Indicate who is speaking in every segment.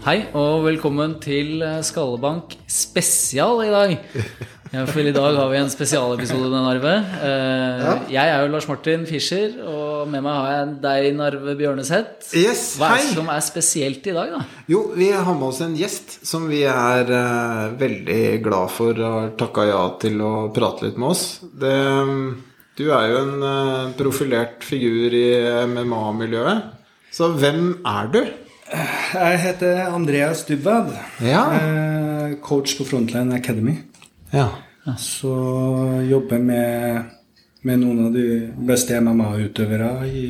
Speaker 1: Hei og velkommen til Skallebank spesial i dag. Ja, for I dag har vi en spesialepisode med Narve. Eh, Jeg er jo Lars Martin Fischer, og med meg har jeg deg, Narve Bjørneseth.
Speaker 2: Yes,
Speaker 1: Hva er det som er spesielt i dag, da?
Speaker 2: Jo, vi har med oss en gjest som vi er uh, veldig glad for har takka ja til å prate litt med oss. Det, du er jo en uh, profilert figur i MMA-miljøet. Så hvem er du?
Speaker 3: Jeg heter Andreas Dubbad.
Speaker 2: Ja.
Speaker 3: Eh, Coach på Frontline Academy.
Speaker 2: Ja.
Speaker 3: Så jobber med, med noen av de beste MMA-utøvere i,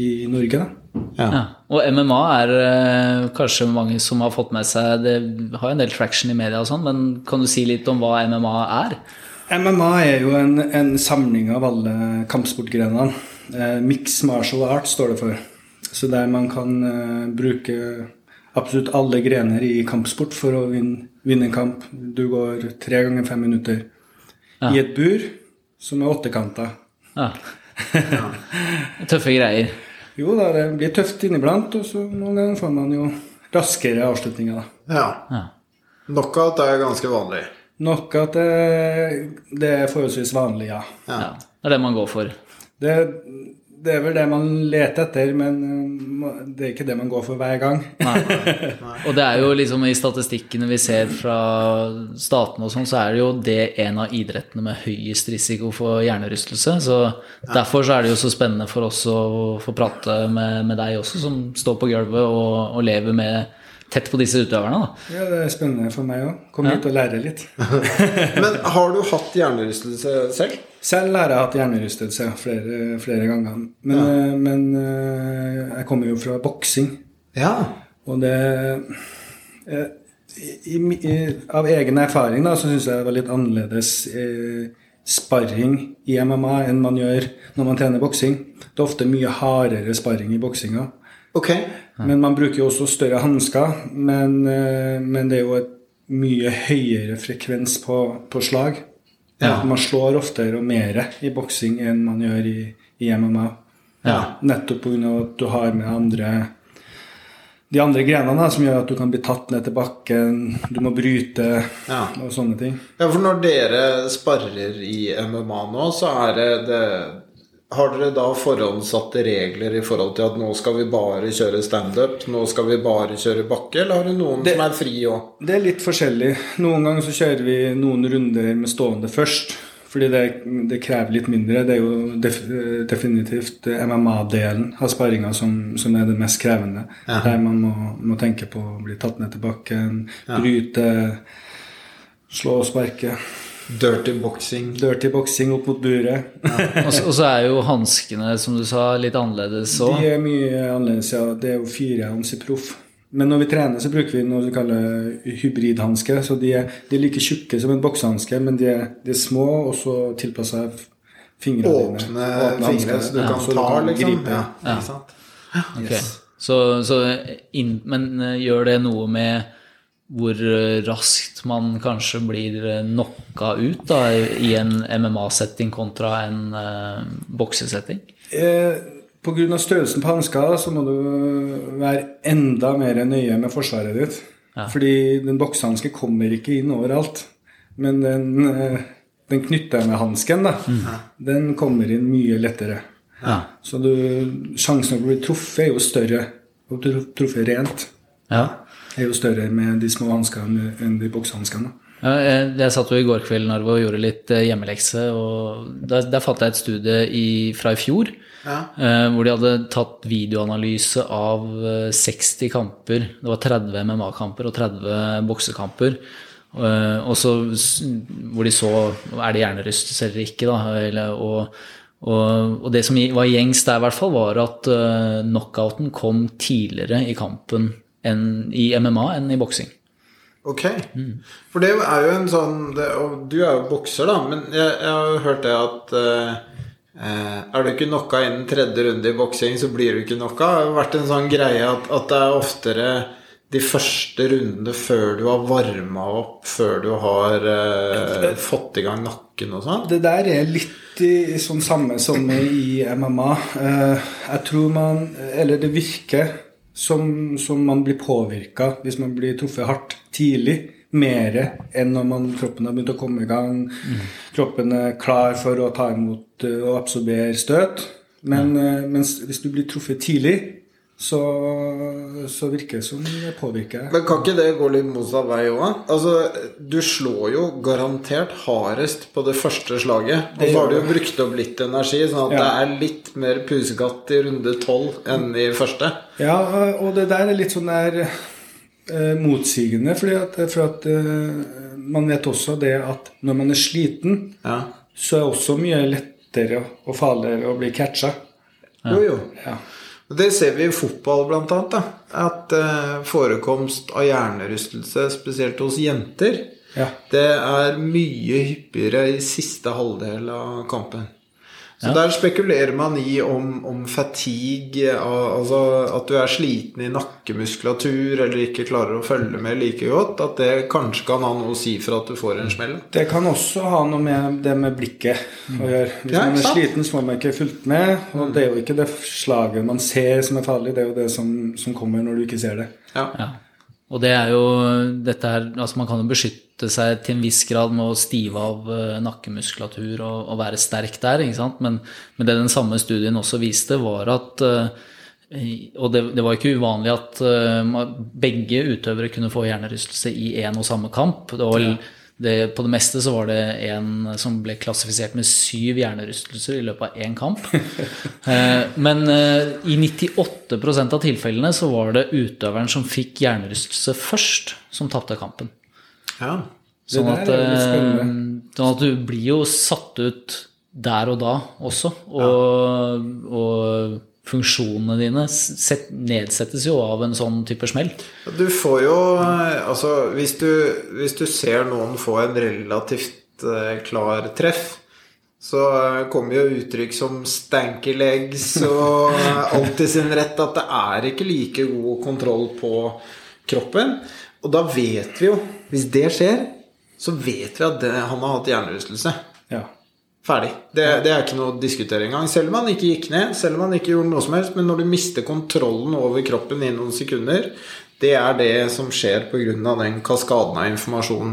Speaker 3: i Norge. da.
Speaker 2: ja.
Speaker 1: Ja. Og MMA er eh, kanskje mange som har fått med seg Det har en del traction i media og sånn, men kan du si litt om hva MMA er?
Speaker 3: MMA er jo en, en samling av alle kampsportgrenene. Eh, Mix martial art står det for. Så der man kan uh, bruke absolutt alle grener i kampsport for å vinne, vinne en kamp. Du går tre ganger fem minutter
Speaker 1: Ja.
Speaker 3: i et bur som er åttekanta.
Speaker 1: Ja. Tøffe greier.
Speaker 3: Jo da, det blir tøft inniblant, og så noen ganger får man jo raskere avslutninger. da.
Speaker 2: ja.
Speaker 1: Ja.
Speaker 2: Knockout er ganske vanlig.
Speaker 3: At det, det er forholdsvis vanlig, ja.
Speaker 1: ja. Det er det man går for.
Speaker 3: Det, det er vel det man leter etter, men uh, det er ikke det man går for hver gang.
Speaker 1: Nei. Og det er jo liksom i statistikkene vi ser fra statene og sånn, så er det jo det en av idrettene med høyest risiko for hjernerystelse. Så derfor så er det jo så spennende for oss å få prate med, med deg også, som står på gulvet og, og lever med tett på disse utøverne. da.
Speaker 3: Ja, Det er spennende for meg òg. Komme hit og lære litt.
Speaker 2: Men har du hatt hjernerystelse selv?
Speaker 3: Selv har jeg hatt hjernerystelse flere, flere ganger. Men, ja. men uh, jeg kommer jo fra boksing.
Speaker 2: Ja.
Speaker 3: Og det eh, i, i, i, Av egen erfaring da, så syns jeg det var litt annerledes eh, sparring i MMA enn man gjør når man trener boksing. Det er ofte mye hardere sparring i boksinga.
Speaker 2: Ok.
Speaker 3: Men man bruker jo også større hansker. Men, eh, men det er jo et mye høyere frekvens på, på slag.
Speaker 2: Ja.
Speaker 3: Man slår oftere og mer i boksing enn man gjør i, i MMA.
Speaker 1: Ja.
Speaker 3: Nettopp pga. at du har med andre de andre grenene som gjør at du kan bli tatt ned til bakken, du må bryte
Speaker 2: Ja.
Speaker 3: og sånne ting.
Speaker 2: Ja, for når dere sparrer i MMA nå, så er det, det Har dere da forhåndssatte regler i forhold til at nå skal vi bare kjøre standup, nå skal vi bare kjøre bakke, eller har du noen
Speaker 3: Det-
Speaker 2: som er fri òg?
Speaker 3: Det er litt forskjellig. Noen ganger så kjører vi noen runder med stående først. Fordi det, det krever litt mindre. Det er jo def, definitivt MMA-delen av sparringa som, som er det mest krevende.
Speaker 2: Ja.
Speaker 3: Der man må, må tenke på å bli tatt ned til bakken, bryte, slå og sparke.
Speaker 2: Dirty boxing.
Speaker 3: Dirty boxing opp mot buret.
Speaker 1: Så, og så er jo hanskene, som du sa, litt annerledes òg.
Speaker 3: De er mye annerledes, ja. Det er jo fire ounce proff. Men når vi trener, så bruker vi noe vi kaller hybridhanske. Så de er, de er like tjukke som en boksehanske, men de er, de er små, og så tilpassa fingrene
Speaker 2: Åpne
Speaker 3: Åpne
Speaker 2: fingre, så du
Speaker 3: Ja,
Speaker 2: kan
Speaker 3: så
Speaker 2: ta, liksom.
Speaker 3: gripe.
Speaker 2: Ja,
Speaker 1: Ja.
Speaker 2: ikke sant?
Speaker 1: Ok. Så, så in, men eh, gjør det noe med hvor eh, raskt man kanskje blir eh, knocka ut da, i en MMA-setting kontra en uh, boksesetting?
Speaker 3: Eh, av størrelsen på hansker så må du være enda mer nøye med forsvaret ditt.
Speaker 1: Ja.
Speaker 3: Fordi den boksehansken kommer ikke inn overalt. Men den, den knyttehansken, da, den kommer inn mye lettere.
Speaker 1: Ja.
Speaker 3: Så du, sjansen for å bli truffet er jo større. Og truffet rent
Speaker 1: ja.
Speaker 3: Er jo større med de små hanskene enn de boksehanskene.
Speaker 1: Ja, jeg, jeg satt jo i går kveld Narvo, og gjorde litt eh, hjemmelekse. og Der, der fant jeg et studie i, fra i fjor
Speaker 2: Ja.
Speaker 1: eh, hvor de hadde tatt videoanalyse av eh, 60 kamper. Det var 30 MMA-kamper og 30 boksekamper. Eh, og så hvor de så er det hjernerystelse eller ikke. da, eller, og, og, og det som var gjengs der, i hvert fall, var at uh, knockouten kom tidligere i kampen enn i MMA enn i boksing.
Speaker 2: Ok. For det er jo en sånn det, Og du er jo bokser, da, men jeg, jeg har jo hørt det at eh, eh, Er du ikke knocka innen tredje runde i boksing, så blir du ikke knocka. Det har vært en sånn greie at, at det er oftere de første rundene før du har varma opp, før du har eh, fått i gang nakken og sånn.
Speaker 3: Det der er litt i, sånn samme som i MMA. Eh, jeg tror man Eller det virker som, som man blir påvirka hvis man blir truffet hardt tidlig. Mer enn når man, kroppen har begynt å komme i gang. Kroppen er klar for å ta imot eh, og absorbere støt. Men mm. hvis du blir truffet tidlig, så, så virker det som det påvirker.
Speaker 2: Men kan ikke det gå litt motsatt vei òg? Altså, du slår jo garantert hardest på det første slaget. Og så har du jo brukt opp litt energi, sånn at
Speaker 3: Ja.
Speaker 2: det er litt mer pusekatt i runde tolv enn i første.
Speaker 3: Ja, og det der er litt sånn der eh, motsigende, fordi at, for at eh, man vet også det at når man er sliten,
Speaker 2: Ja.
Speaker 3: så er det også mye lettere og farligere å bli catcha.
Speaker 2: Jo, jo.
Speaker 3: Ja.
Speaker 2: Det ser vi i fotball annet. At eh, forekomst av hjernerystelse, spesielt hos jenter,
Speaker 3: Ja.
Speaker 2: det er mye hyppigere i siste halvdel av kampen. Så der spekulerer man i om, om fatigue, altså at du er sliten i nakkemuskulatur eller ikke klarer å følge med like godt, at det kanskje kan ha noe å si for at du får en smell.
Speaker 3: Det kan også ha noe med det med blikket å gjøre. Hvis
Speaker 2: Ja,
Speaker 3: man er sliten, så får man ikke fulgt med. Og det er jo ikke det slaget man ser som er farlig, det er jo det som, som kommer når du ikke ser det.
Speaker 2: Ja.
Speaker 1: Ja. Og det er jo dette her Altså, man kan jo beskytte seg til en viss grad med å stive av eh, nakkemuskulatur og, og være sterk der, ikke sant. Men, men det den samme studien også viste, var at eh, og det, det var ikke uvanlig at eh, begge utøvere kunne få hjernerystelse i én og samme kamp. Det var vel, det, på det meste så var det en som ble klassifisert med syv hjernerystelser i løpet av én kamp. Eh, Men eh, i 98% av tilfellene så var det utøveren som fikk hjernerystelse først, som tapte kampen.
Speaker 2: ja.
Speaker 3: Det
Speaker 1: Sånn at, eh, sånn at du blir jo satt ut der og da også. Og, og funksjonene dine set, nedsettes jo av en sånn type smell.
Speaker 2: Du får jo eh, Altså, hvis du, hvis du ser noen få en relativt eh, klar treff, så eh, kommer jo uttrykk som 'stanky legs' og alt i sin rett at det er ikke like god kontroll på kroppen. Og da vet vi jo, hvis det skjer, så vet vi at det, han har hatt hjernerystelse.
Speaker 3: Ja.
Speaker 2: Ferdig. Det, det er ikke noe å diskutere engang. Selv om han ikke gikk ned, selv om han ikke gjorde noe som helst. Men når du mister kontrollen over kroppen i noen sekunder, det er det som skjer pga. den kaskaden av informasjon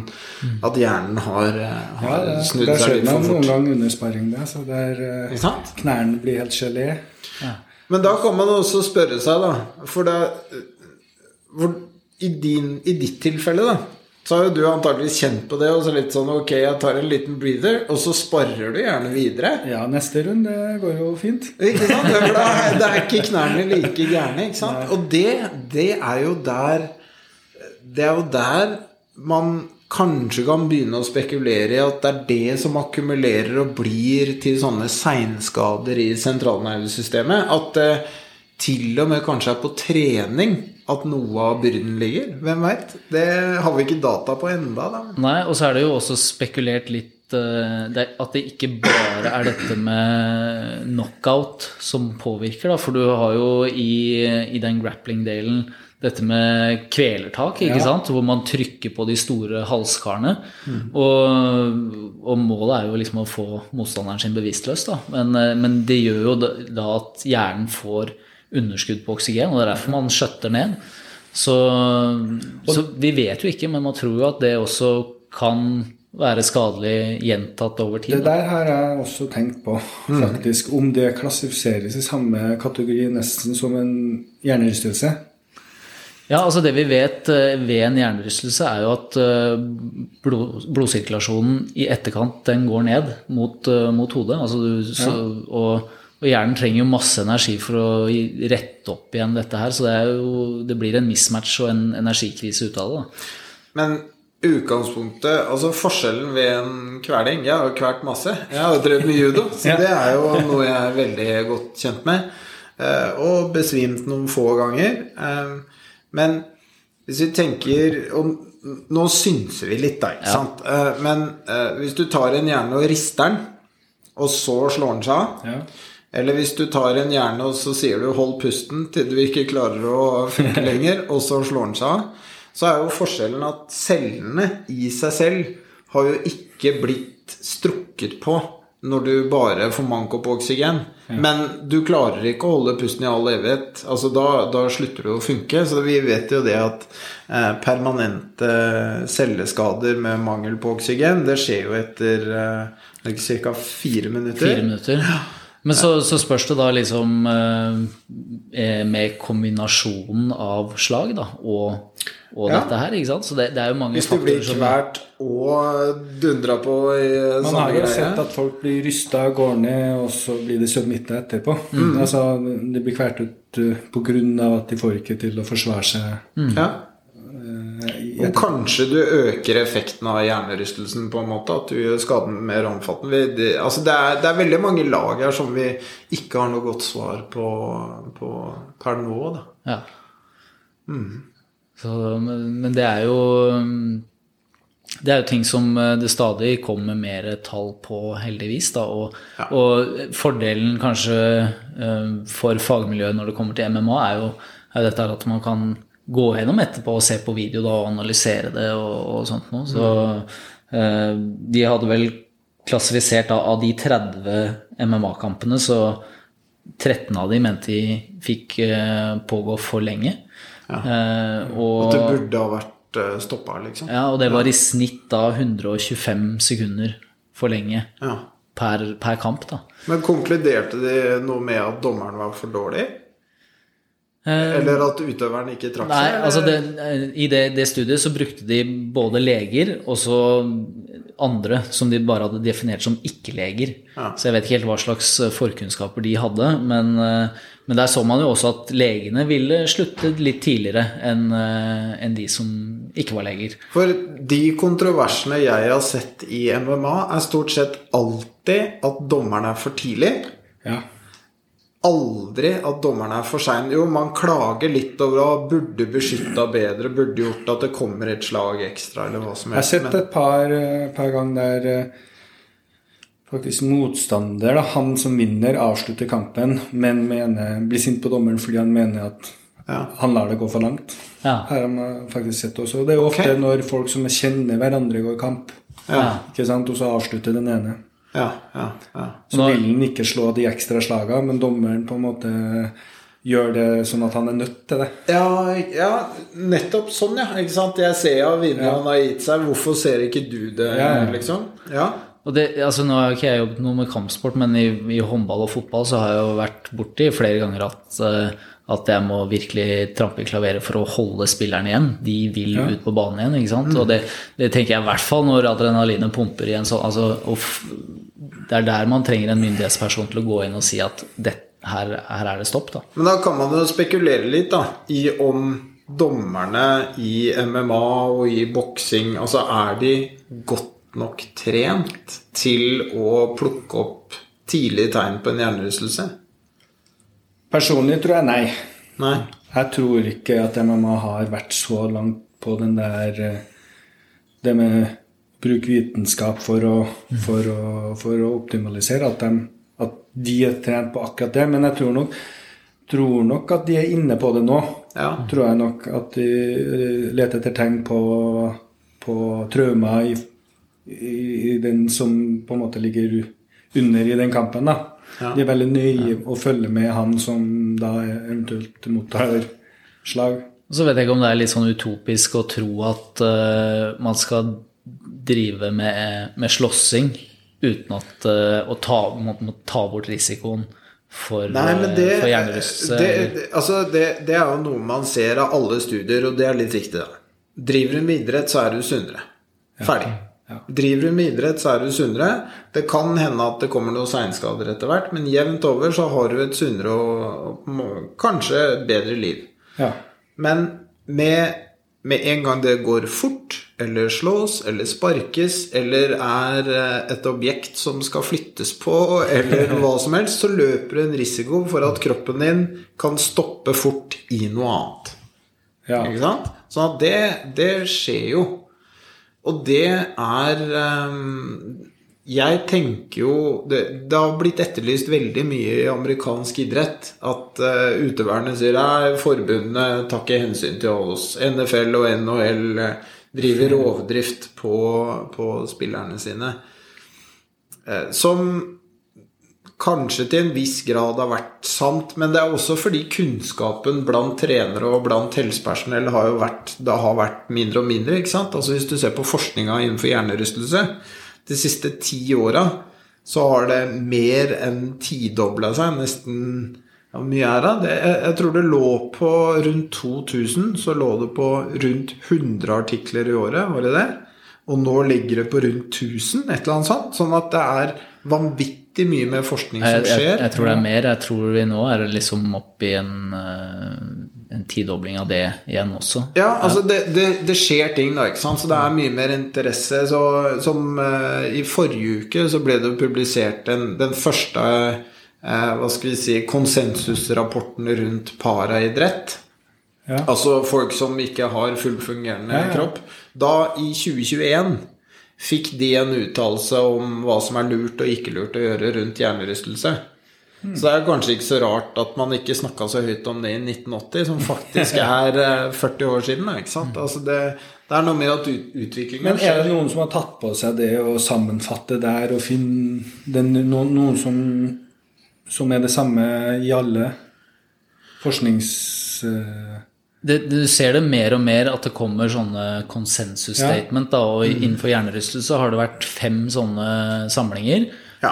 Speaker 2: at hjernen har, eh,
Speaker 3: Ja,
Speaker 2: har
Speaker 3: det,
Speaker 2: snudd
Speaker 3: det
Speaker 2: seg
Speaker 3: skjer
Speaker 2: litt for
Speaker 3: noen
Speaker 2: fort.
Speaker 3: gang under sparring det. så der eh, knærne blir helt gelé.
Speaker 2: Men da kan man også spørre seg, da For da hvor, i, din, I ditt tilfelle, da så har jo du antakeligvis kjent på det, og så litt sånn Ok, jeg tar en liten breather, og så sparer du gjerne videre.
Speaker 3: Ja, neste runde går jo fint.
Speaker 2: Ikke sant? For da, det er ikke knærne like gærne. Ikke sant? Og det, det er jo der Det er jo der man kanskje kan begynne å spekulere i at det er det som akkumulerer og blir til sånne seinskader i sentralnervesystemet. At det til og med kanskje er på trening at noe av byrden ligger. Hvem veit? Det har vi ikke data på enda da.
Speaker 1: Nei, og så er det jo også spekulert litt eh, det, at det ikke bare er dette med knockout som påvirker, da. For du har jo i, i den grappling-delen dette med kvelertak, ikke
Speaker 3: Ja.
Speaker 1: sant? Hvor man trykker på de store halskarene. Og, og målet er jo liksom å få motstanderen sin bevisstløs, da. Men, eh, men det gjør jo da at hjernen får underskudd på oksygen, og det er derfor man skjøtter ned. Så, så vi vet jo ikke, men man tror jo at det også kan være skadelig gjentatt over tid.
Speaker 3: Det der har jeg også tenkt på, faktisk. Om det klassifiseres i samme kategori nesten som en hjernerystelse.
Speaker 1: Ja, altså Det vi vet eh, ved en hjernerystelse, er jo at eh, blod, blodsirkulasjonen i etterkant den går ned mot, eh, mot hodet. Altså du, så, og, og hjernen trenger jo masse energi for å rette opp igjen dette her. Så det, jo, det blir en mismatch og en energikrise ut av det.
Speaker 2: Men utgangspunktet Altså forskjellen ved en kveling Jeg har jo kvalt masse. Jeg har jo drevet med judo, så det er jo noe jeg er veldig godt kjent med. Eh, Og besvimt noen få ganger. Eh, Men hvis vi tenker om Nå synser vi litt, da, ikke sant? Eh, Men hvis du tar en hjerne og rister den, og så slår den seg av
Speaker 3: Ja.
Speaker 2: Eller hvis du tar en hjerne og så sier du 'hold pusten' til du ikke klarer å funke lenger, og så slår den seg av, så er jo forskjellen at cellene i seg selv har jo ikke blitt strukket på når du bare får manko på oksygen. Men du klarer ikke å holde pusten i all evighet. Altså da, da slutter du å funke. Så vi vet jo det at eh, permanente celleskader med mangel på oksygen, det skjer jo etter eh, ca. fire minutter.
Speaker 1: Fire minutter. Men så, så spørs det da liksom eh, med kombinasjonen av slag da, og, og
Speaker 2: Ja.
Speaker 1: dette her, ikke sant? Så det, det er jo mange
Speaker 2: Hvis du blir
Speaker 1: kvært som
Speaker 2: og dundra på i
Speaker 3: Man
Speaker 2: samme
Speaker 3: har jo sett at folk blir rysta, går ned, og så blir de submitta etterpå.
Speaker 2: Mm.
Speaker 3: Altså, De blir kvært ut uh, pga. at de får ikke til å forsvare seg.
Speaker 2: Ja. Og kanskje du øker effekten av hjernerystelsen på en måte. At du gjør skaden mer omfattende. Det, altså det, er, det er veldig mange lag her som vi ikke har noe godt svar på, på per nå. Da.
Speaker 1: Ja.
Speaker 2: Mm.
Speaker 1: Så, men, men det er jo det er jo ting som eh, det stadig kommer mer tall på, heldigvis. Da, og,
Speaker 2: Ja.
Speaker 1: og fordelen kanskje eh, for fagmiljøet når det kommer til MMA, er jo, er dette at man kan gå gjennom etterpå og se på video da, og analysere det og, og sånt noe. Så eh, de hadde vel klassifisert da, av de 30 MMA-kampene, så 13 av de mente de fikk eh, pågå for lenge. Eh, og,
Speaker 2: At det burde ha vært eh, stoppa, liksom.
Speaker 1: ja, og det var i snitt da 125 sekunder for lenge
Speaker 2: Ja.
Speaker 1: per, per kamp, da.
Speaker 2: Men konkluderte de noe med at dommeren var for dårlig?
Speaker 1: Eh,
Speaker 2: Eller at utøveren ikke trakk
Speaker 1: Nei,
Speaker 2: seg?
Speaker 1: altså det. I det, det studiet så brukte de både leger og så andre som de bare hadde definert som ikke-leger.
Speaker 2: Ja.
Speaker 1: Så jeg vet ikke helt hva slags eh, forkunnskaper de hadde. Men, eh, men der så man jo også at legene ville slutte litt tidligere enn en de som ikke var leger.
Speaker 2: For de kontroversene jeg har sett i MMA, er stort sett alltid at dommeren er for tidlig.
Speaker 3: Ja.
Speaker 2: Aldri at dommeren er for sein. Jo, man klager litt over at burde beskytta bedre, burde gjort at det kommer et slag ekstra, eller hva som
Speaker 3: Jeg har sett et par, eh, par ganger der eh, faktisk motstander, da, han som vinner, avslutter kampen, men mener, blir sint på dommeren fordi han mener at
Speaker 2: Ja.
Speaker 3: han lar det gå for langt.
Speaker 1: Ja.
Speaker 3: Her har man faktisk sett også. Det er jo ofte
Speaker 2: okay.
Speaker 3: når folk som kjenner hverandre, går i kamp.
Speaker 2: ja,
Speaker 3: Ikke sant? Og så avslutter den ene.
Speaker 2: Ja, ja, ja.
Speaker 3: Så
Speaker 1: Nå-
Speaker 3: vil han ikke slå de ekstra slagene, men dommeren på en måte gjør det sånn at han er nødt til det.
Speaker 2: Ja, ja, nettopp sånn, ja. Ikke sant? Jeg ser jo vinner
Speaker 3: Ja.
Speaker 2: har gitt seg. Hvorfor ser ikke du det,
Speaker 3: Ja, ja.
Speaker 2: liksom? Ja.
Speaker 1: Og det, altså Nå har ikke jeg jobbet noe med kampsport, men i, i håndball og fotball så har jeg jo vært borti flere ganger at, eh, at jeg må virkelig trampe i klaveret for å holde spillerne igjen. De vil ut på banen igjen. ikke sant? Og det, det tenker jeg i hvert fall når adrenalinet pumper igjen en sånn altså, og Det er der man trenger en myndighetsperson til å gå inn og si at det, her, her er det stopp. da.
Speaker 2: Men da kan man jo spekulere litt da, i om dommerne i MMA og i boksing Altså, er de godt nok trent til å plukke opp tidlige tegn på en hjernerystelse?
Speaker 3: Personlig tror jeg nei.
Speaker 2: Nei.
Speaker 3: Jeg tror ikke at MMA har vært så langt på den der eh, Det med bruk vitenskap for å, for å, for å optimalisere. At de, at de er trent på akkurat det. Men jeg tror nok, tror nok at de er inne på det nå.
Speaker 2: Ja.
Speaker 3: Tror jeg nok at de eh, leter etter tegn på, på traumer i, i, i den som på en måte ligger under i den kampen. da.
Speaker 2: Ja.
Speaker 3: De er veldig nøye å følge med han som da eventuelt mottar slag.
Speaker 1: Og så vet jeg ikke om det er litt sånn utopisk å tro at uh, man skal drive med, med slåssing uten at, eh, å ta, må, må ta bort risikoen for,
Speaker 2: Nei, men det,
Speaker 1: eh, for hjernerystelse.
Speaker 2: det, det, altså det, det er jo noe man ser av alle studier, og det er litt riktig. da. Driver du med idrett, så er du sunnere. Ferdig.
Speaker 3: Ja.
Speaker 2: Driver du med idrett, så er du sunnere. Det kan hende at det kommer noen seinskader etter hvert, men jevnt over så har du et sunnere og, og kanskje bedre liv.
Speaker 3: Ja.
Speaker 2: Men med, med en gang det går fort, eller slås, eller sparkes, eller er eh, et objekt som skal flyttes på, eller hva som helst, så løper du en risiko for at kroppen din kan stoppe fort i noe annet.
Speaker 3: Ja.
Speaker 2: Ikke sant? Sånn at det, det skjer jo. Og det er ehm, Jeg tenker jo det, det har blitt etterlyst veldig mye i amerikansk idrett at uh, utøverne sier at forbundet tar ikke hensyn til oss. NFL og NHL eh, driver rovdrift på, på spillerne sine. Eh, som kanskje til en viss grad har vært sant, men det er også fordi kunnskapen blant trenere og blant helsepersonell har jo vært, det har vært mindre og mindre. ikke sant? Altså Hvis du ser på forskninga innenfor hjernerystelse de siste ti åra, så har det mer enn tidobla seg. Nesten ja, Hvor mye er det? Jeg, jeg tror det lå på rundt 2000. Så lå det på rundt 100 artikler i året, var det det? Og nå ligger det på rundt 1000, et eller annet sånt. Sånn at det er vanvittig mye mer forskning som
Speaker 1: Jeg, jeg,
Speaker 2: skjer.
Speaker 1: jeg tror det er mer. Jeg tror vi nå er liksom opp i en, eh, en tidobling av det igjen også.
Speaker 2: Ja, altså det, det, det skjer ting, da, ikke sant. Så det er mye mer interesse. Så, som uh, i forrige uke så ble det publisert den, den første eh, hva skal vi si, konsensusrapporten rundt paraidrett.
Speaker 3: Ja.
Speaker 2: Altså folk som ikke har fullfungerende
Speaker 3: Ja, ja.
Speaker 2: kropp. Da, i 2021, fikk de en uttalelse om hva som er lurt og ikke lurt å gjøre rundt hjernerystelse.
Speaker 3: Hmm.
Speaker 2: Så det er kanskje ikke så rart at man ikke snakka så høyt om det i 1980, som faktisk er eh, 40 år siden. Ikke sant? Altså det, det er noe med at utviklingen
Speaker 3: Men er det noen som har tatt på seg det å sammenfatte der og finne den, noen, noen som, som er det samme i alle forsknings... eh,
Speaker 1: det, du ser det mer og mer at det kommer sånne konsensus-statement. da, og Innenfor hjernerystelse har det vært fem sånne samlinger.
Speaker 2: Ja.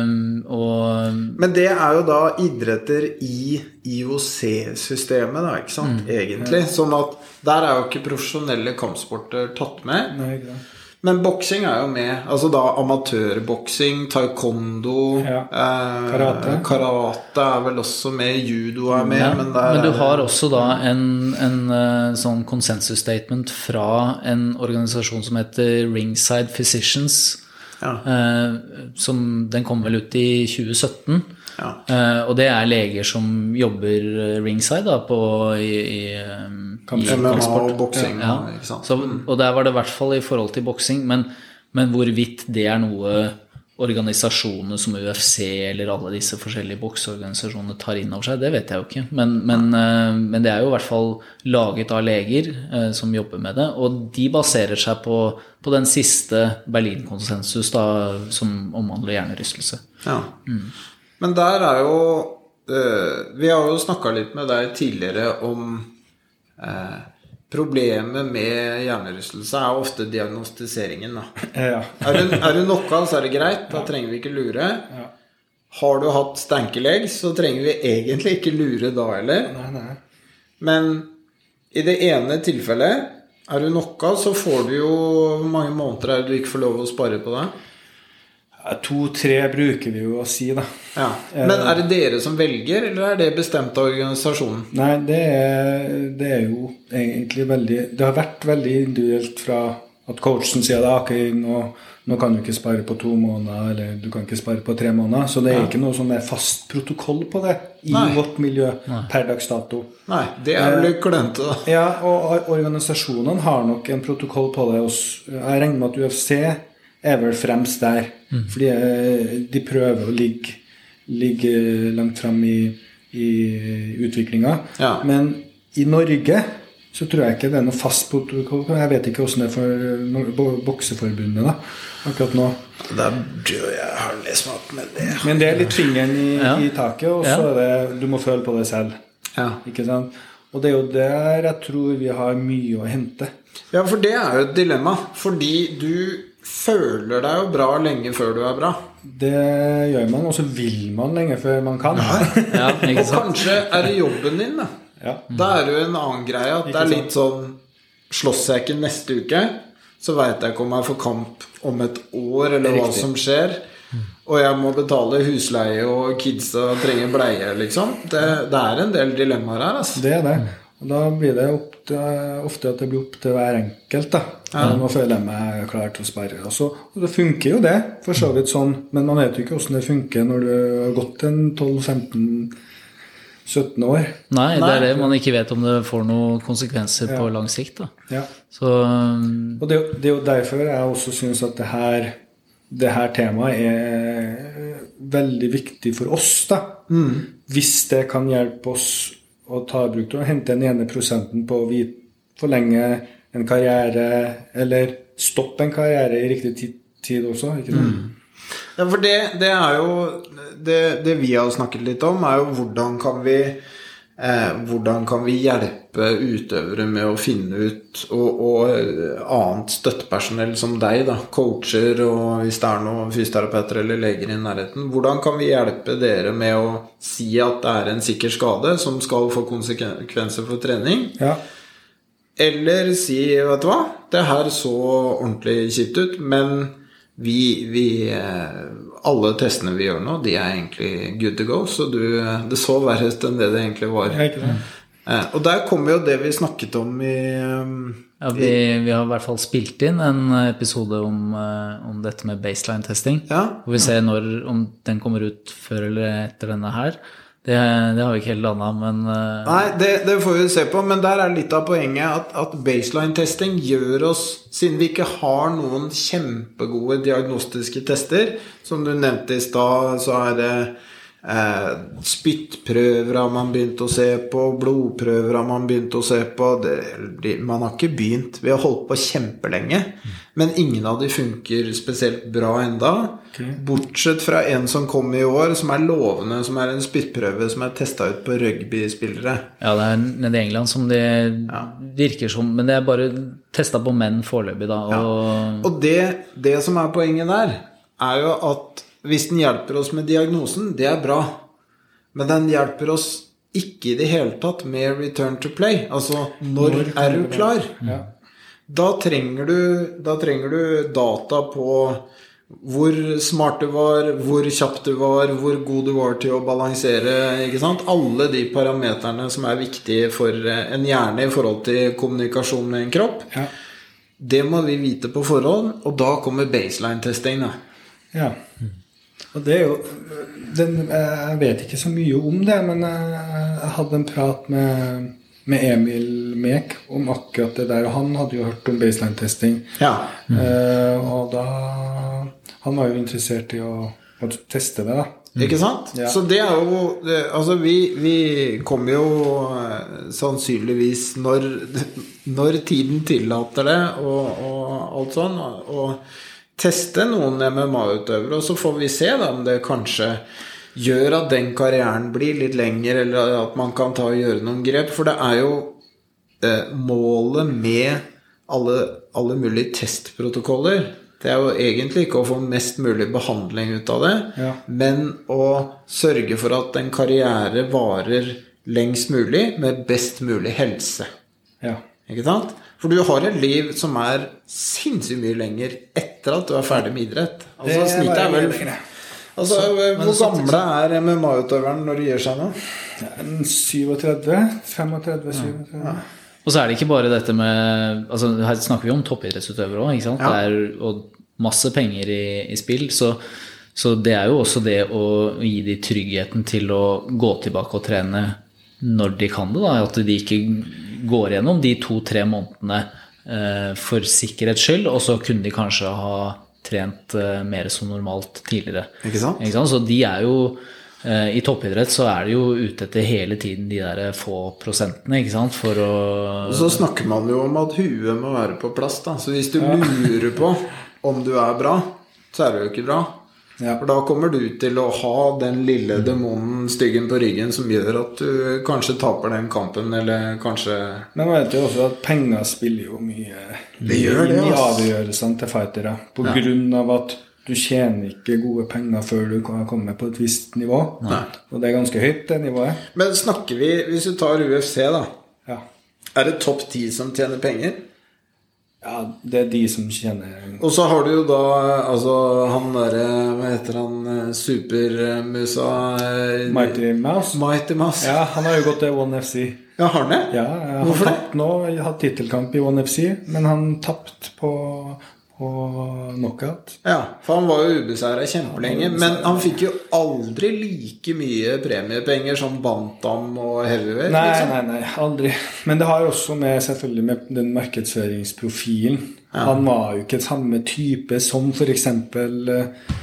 Speaker 1: Um, og
Speaker 2: Men det er jo da idretter i IOC-systemet, da, ikke sant, egentlig. Sånn at der er jo ikke profesjonelle kampsporter tatt med.
Speaker 3: Nei, ikke sant.
Speaker 2: Men boksing er jo med. Altså da amatørboksing, taekwondo
Speaker 3: Ja.
Speaker 2: eh,
Speaker 3: Karate.
Speaker 2: karate er vel også med. Judo er med.
Speaker 1: ja,
Speaker 2: men, det er,
Speaker 1: men du har også da en, en eh, sånn consensus-statement fra en organisasjon som heter Ringside Physicians.
Speaker 2: Ja.
Speaker 1: Eh, som, den kom vel ut i 2017.
Speaker 2: Ja.
Speaker 1: Eh, og det er leger som jobber eh, ringside da, på, i, i, eh, kampsport.
Speaker 2: og boksing.
Speaker 1: Ja.
Speaker 2: sant?
Speaker 1: Så, og der var det i hvert fall i forhold til boksing, men, men hvorvidt det er noe organisasjoner som UFC eller alle disse forskjellige bokseorganisasjonene tar inn over seg, det vet jeg jo ikke. Men, men, eh, men det er jo i hvert fall laget av leger eh, som jobber med det, og de baserer seg på, på den siste Berlin-konsensus som omhandler hjernerystelse.
Speaker 2: Ja. Men der er jo eh, Vi har jo snakka litt med deg tidligere om eh, Problemet med hjernerystelse er ofte diagnostiseringen.
Speaker 3: Ja.
Speaker 2: Er du, er du knocka, så er det greit. Da trenger vi ikke lure.
Speaker 3: Ja.
Speaker 2: Har du hatt stankelegg, så trenger vi egentlig ikke lure da heller.
Speaker 3: Nei, nei.
Speaker 2: Men i det ene tilfellet er du knocka, så får du jo Hvor mange måneder er det du ikke får lov å spare på det?
Speaker 3: Ja, To-tre bruker vi jo å si, da.
Speaker 2: Ja. Men er det dere som velger, eller er det bestemt av organisasjonen?
Speaker 3: Nei, det er, det er jo egentlig veldig Det har vært veldig individuelt fra at coachen sier at okay, nå, nå kan du ikke spare på to måneder, eller du kan ikke spare på tre måneder. Så det er ikke noe som er fast protokoll på det i
Speaker 2: Nei.
Speaker 3: vårt miljø per dags dato.
Speaker 2: Nei, det er vel klønete, da.
Speaker 3: Ja, og or- organisasjonene har nok en protokoll på det. også. Jeg regner med at UFC er vel fremst der. Fordi eh, de prøver å ligge, ligge langt fram i, i utviklinga.
Speaker 2: Ja.
Speaker 3: Men i Norge så tror jeg ikke det er noe fast protokoll. Jeg vet ikke åssen det er for Bokseforbundet da, akkurat nå.
Speaker 2: Da tror jeg har lest meg opp med det.
Speaker 3: Men det er litt fingeren i,
Speaker 1: Ja.
Speaker 3: i taket, og så er det du må føle på det selv.
Speaker 2: Ja.
Speaker 3: Ikke sant? Og det er jo der jeg tror vi har mye å hente.
Speaker 2: ja, for det er jo et dilemma. Fordi du føler deg jo bra lenge før du er bra.
Speaker 3: Det gjør man, og så vil man lenge før man kan.
Speaker 1: Ja,
Speaker 2: Og kanskje er det jobben din, da.
Speaker 3: Ja.
Speaker 2: Da er det jo en annen greie. At det er litt sånn Slåss jeg ikke neste uke, så veit jeg ikke om jeg får kamp om et år, eller hva som skjer. Og jeg må betale husleie, og kidsa trenger bleie, liksom. Det, det er en del dilemmaer her, altså.
Speaker 3: Det er det. Og da blir det opp til, ofte at det blir opp til hver enkelt. da. Ja. Nå føler jeg meg klar til å sperre. Og, så, og det funker jo det, for så vidt sånn. Men man vet jo ikke åssen det funker når du har gått en 12-15 17 år.
Speaker 1: Nei, det er det man ikke vet om det får noen konsekvenser
Speaker 3: Ja.
Speaker 1: på lang sikt. da.
Speaker 3: Ja.
Speaker 1: Så um,
Speaker 3: Og det, jo- det er jo derfor jeg også syns at det her, det her temaet er veldig viktig for oss. da. Hvis det kan hjelpe oss å ta bruk til å hente den ene prosenten på å forlenge en karriere, eller stoppe en karriere i riktig tid, tid også. ikke sant?
Speaker 2: Ja, for det, det er jo det, det vi har snakket litt om, er jo hvordan kan vi hvordan kan vi hjelpe utøvere med å finne ut og, og eh, annet støttepersonell som deg, da, coacher og hvis det er noen fysioterapeuter eller leger i nærheten, hvordan kan vi hjelpe dere med å si at det er en sikker skade som skal få konsekvenser for trening?
Speaker 3: Ja.
Speaker 2: Eller si, vet du hva, det her så ordentlig kjipt ut, men vi, vi eh, Alle testene vi gjør nå, de er egentlig good to go, så du, det så verre ut enn det det egentlig var.
Speaker 3: Det.
Speaker 2: Eh, Og der kommer jo det vi snakket om i eh,
Speaker 1: ja, vi, vi har i hvert fall spilt inn en episode om, eh, om dette med baseline-testing.
Speaker 2: Ja.
Speaker 1: Hvor vi ser når, om den kommer ut før eller etter denne her. Det, det har vi ikke helt landa, men uh...
Speaker 2: Nei, det, det får vi se på, men der er litt av poenget at, at baseline-testing gjør oss Siden vi ikke har noen kjempegode diagnostiske tester, som du nevnte i stad, så er det eh, spyttprøver har man begynt å se på, blodprøver har man begynt å se på det, Man har ikke begynt. Vi har holdt på kjempelenge, men ingen av de funker spesielt bra enda. Bortsett fra en som kom i år, som er lovende, som er en spyttprøve som er testa ut på rugbyspillere.
Speaker 1: ja, det er nede i England som det virker som Men det er bare testa på menn foreløpig, da. Og
Speaker 2: Og det, det som er poenget der, er jo at hvis den hjelper oss med diagnosen, det er bra. Men den hjelper oss ikke i det hele tatt med return to play. Altså når,
Speaker 3: Når
Speaker 2: er
Speaker 3: du
Speaker 2: du klar?
Speaker 3: Ja.
Speaker 2: Da trenger, du, da trenger du data på hvor smart du var, hvor kjapp du var, hvor god du var til å balansere. ikke sant? Alle de parameterne som er viktige for eh, en hjerne i forhold til kommunikasjon med en kropp.
Speaker 3: Ja.
Speaker 2: Det må vi vite på forhånd, og da kommer baseline-testing. da.
Speaker 3: ja. Og det er jo den, Jeg vet ikke så mye om det, men jeg, jeg hadde en prat med, med Emil Mek om akkurat det der. Og han hadde jo hørt om baseline-testing.
Speaker 2: Ja.
Speaker 3: Eh, og da Han var jo interessert i å, å teste det, da.
Speaker 2: Ikke sant?
Speaker 3: Ja.
Speaker 2: Så det er jo det, Altså, vi, vi kommer jo eh, sannsynligvis når, når tiden tillater det, og, og alt sånn, og teste noen MMA-utøvere, og så får vi se da om det kanskje gjør at den karrieren blir litt lengre, eller at man kan ta og gjøre noen grep. For det er jo eh, målet med alle, alle mulige testprotokoller det er jo egentlig ikke å få mest mulig behandling ut av det,
Speaker 3: Ja.
Speaker 2: men å sørge for at en karriere varer lengst mulig med best mulig helse.
Speaker 3: Ja.
Speaker 2: Ikke sant? For du har et liv som er sinnssykt mye lenger etter at du er ferdig med idrett. Altså,
Speaker 3: Det
Speaker 2: snittet er vel altså, Hvor
Speaker 1: så-
Speaker 2: gamle er MMA-utøveren når de gir seg nå?
Speaker 3: 37? 35? 37?
Speaker 1: Og så er det ikke bare dette med altså Her snakker vi om toppidrettsutøvere òg.
Speaker 2: Ja.
Speaker 1: Det er og masse penger i, i spill. Så, så det er jo også det å gi de tryggheten til å gå tilbake og trene når de kan det. da, At de ikke går gjennom de to-tre månedene eh, for sikkerhets skyld, og så kunne de kanskje ha trent eh, mer som normalt tidligere.
Speaker 2: Ikke sant?
Speaker 1: Ikke sant? Så de er jo eh, I toppidrett så er de jo ute etter hele tiden de der få prosentene, ikke sant, for å
Speaker 2: Og så snakker man jo om at huet må være på plass. da Så hvis du lurer på om du er bra, så er du jo ikke bra.
Speaker 3: Ja.
Speaker 2: For da kommer du til å ha den lille demonen, styggen på ryggen, som gjør at du kanskje taper den kampen, eller kanskje
Speaker 3: Men man vet jo også at penger spiller jo mye
Speaker 2: Det gjør det,
Speaker 3: i avgjørelsene til fightere. På grunn av at du tjener ikke gode penger før du kan komme på et visst nivå. Og det er ganske høyt, det nivået.
Speaker 2: Men snakker vi, hvis du tar UFC, da
Speaker 3: Ja.
Speaker 2: Er det topp ti som tjener penger?
Speaker 3: Ja, det er de som tjener
Speaker 2: Og så har du jo da altså han derre Hva heter han eh, supermusa eh,
Speaker 3: Mighty Mouse.
Speaker 2: Mighty Mouse.
Speaker 3: Ja, han har jo gått til One FC.
Speaker 2: Ja, har han det?
Speaker 3: Ja, han
Speaker 2: Hvorfor det?
Speaker 3: nå, jeg har tittelkamp i One FC, men han tapte på, og knockout.
Speaker 2: Ja, for han var jo ubeseira kjempelenge. Men han fikk jo aldri like mye premiepenger som Bantam og Heavyweight.
Speaker 3: Nei,
Speaker 2: liksom.
Speaker 3: nei, nei, aldri. Men det har også med selvfølgelig med den markedsføringsprofilen. Han var jo ikke samme type som f.eks. Uh,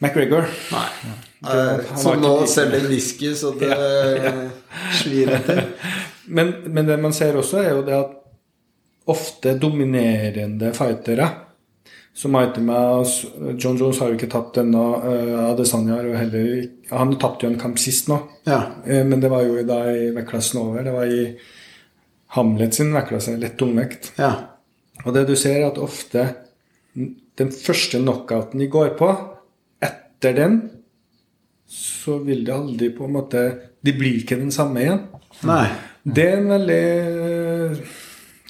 Speaker 3: McGregor.
Speaker 2: Nei.
Speaker 3: Det-
Speaker 2: Eh,
Speaker 3: var
Speaker 2: Som nå selger whisky, så det svir etter.
Speaker 3: Men, men det man ser også, er jo det at ofte dominerende fightere som Mighty John Jones har jo ikke tapt ennå. Uh, Adesanya har jo heller Han tapte jo en kamp sist nå,
Speaker 2: Ja.
Speaker 3: uh, men det var jo da i vektklassen over. Det var i Hamlet sin vektklasse, lett tungvekt.
Speaker 2: ja.
Speaker 3: Og det du ser, er at ofte den første knockouten de går på, etter den, så vil det aldri på en måte De blir ikke den samme igjen.
Speaker 2: Nei.
Speaker 3: Det er en veldig eh,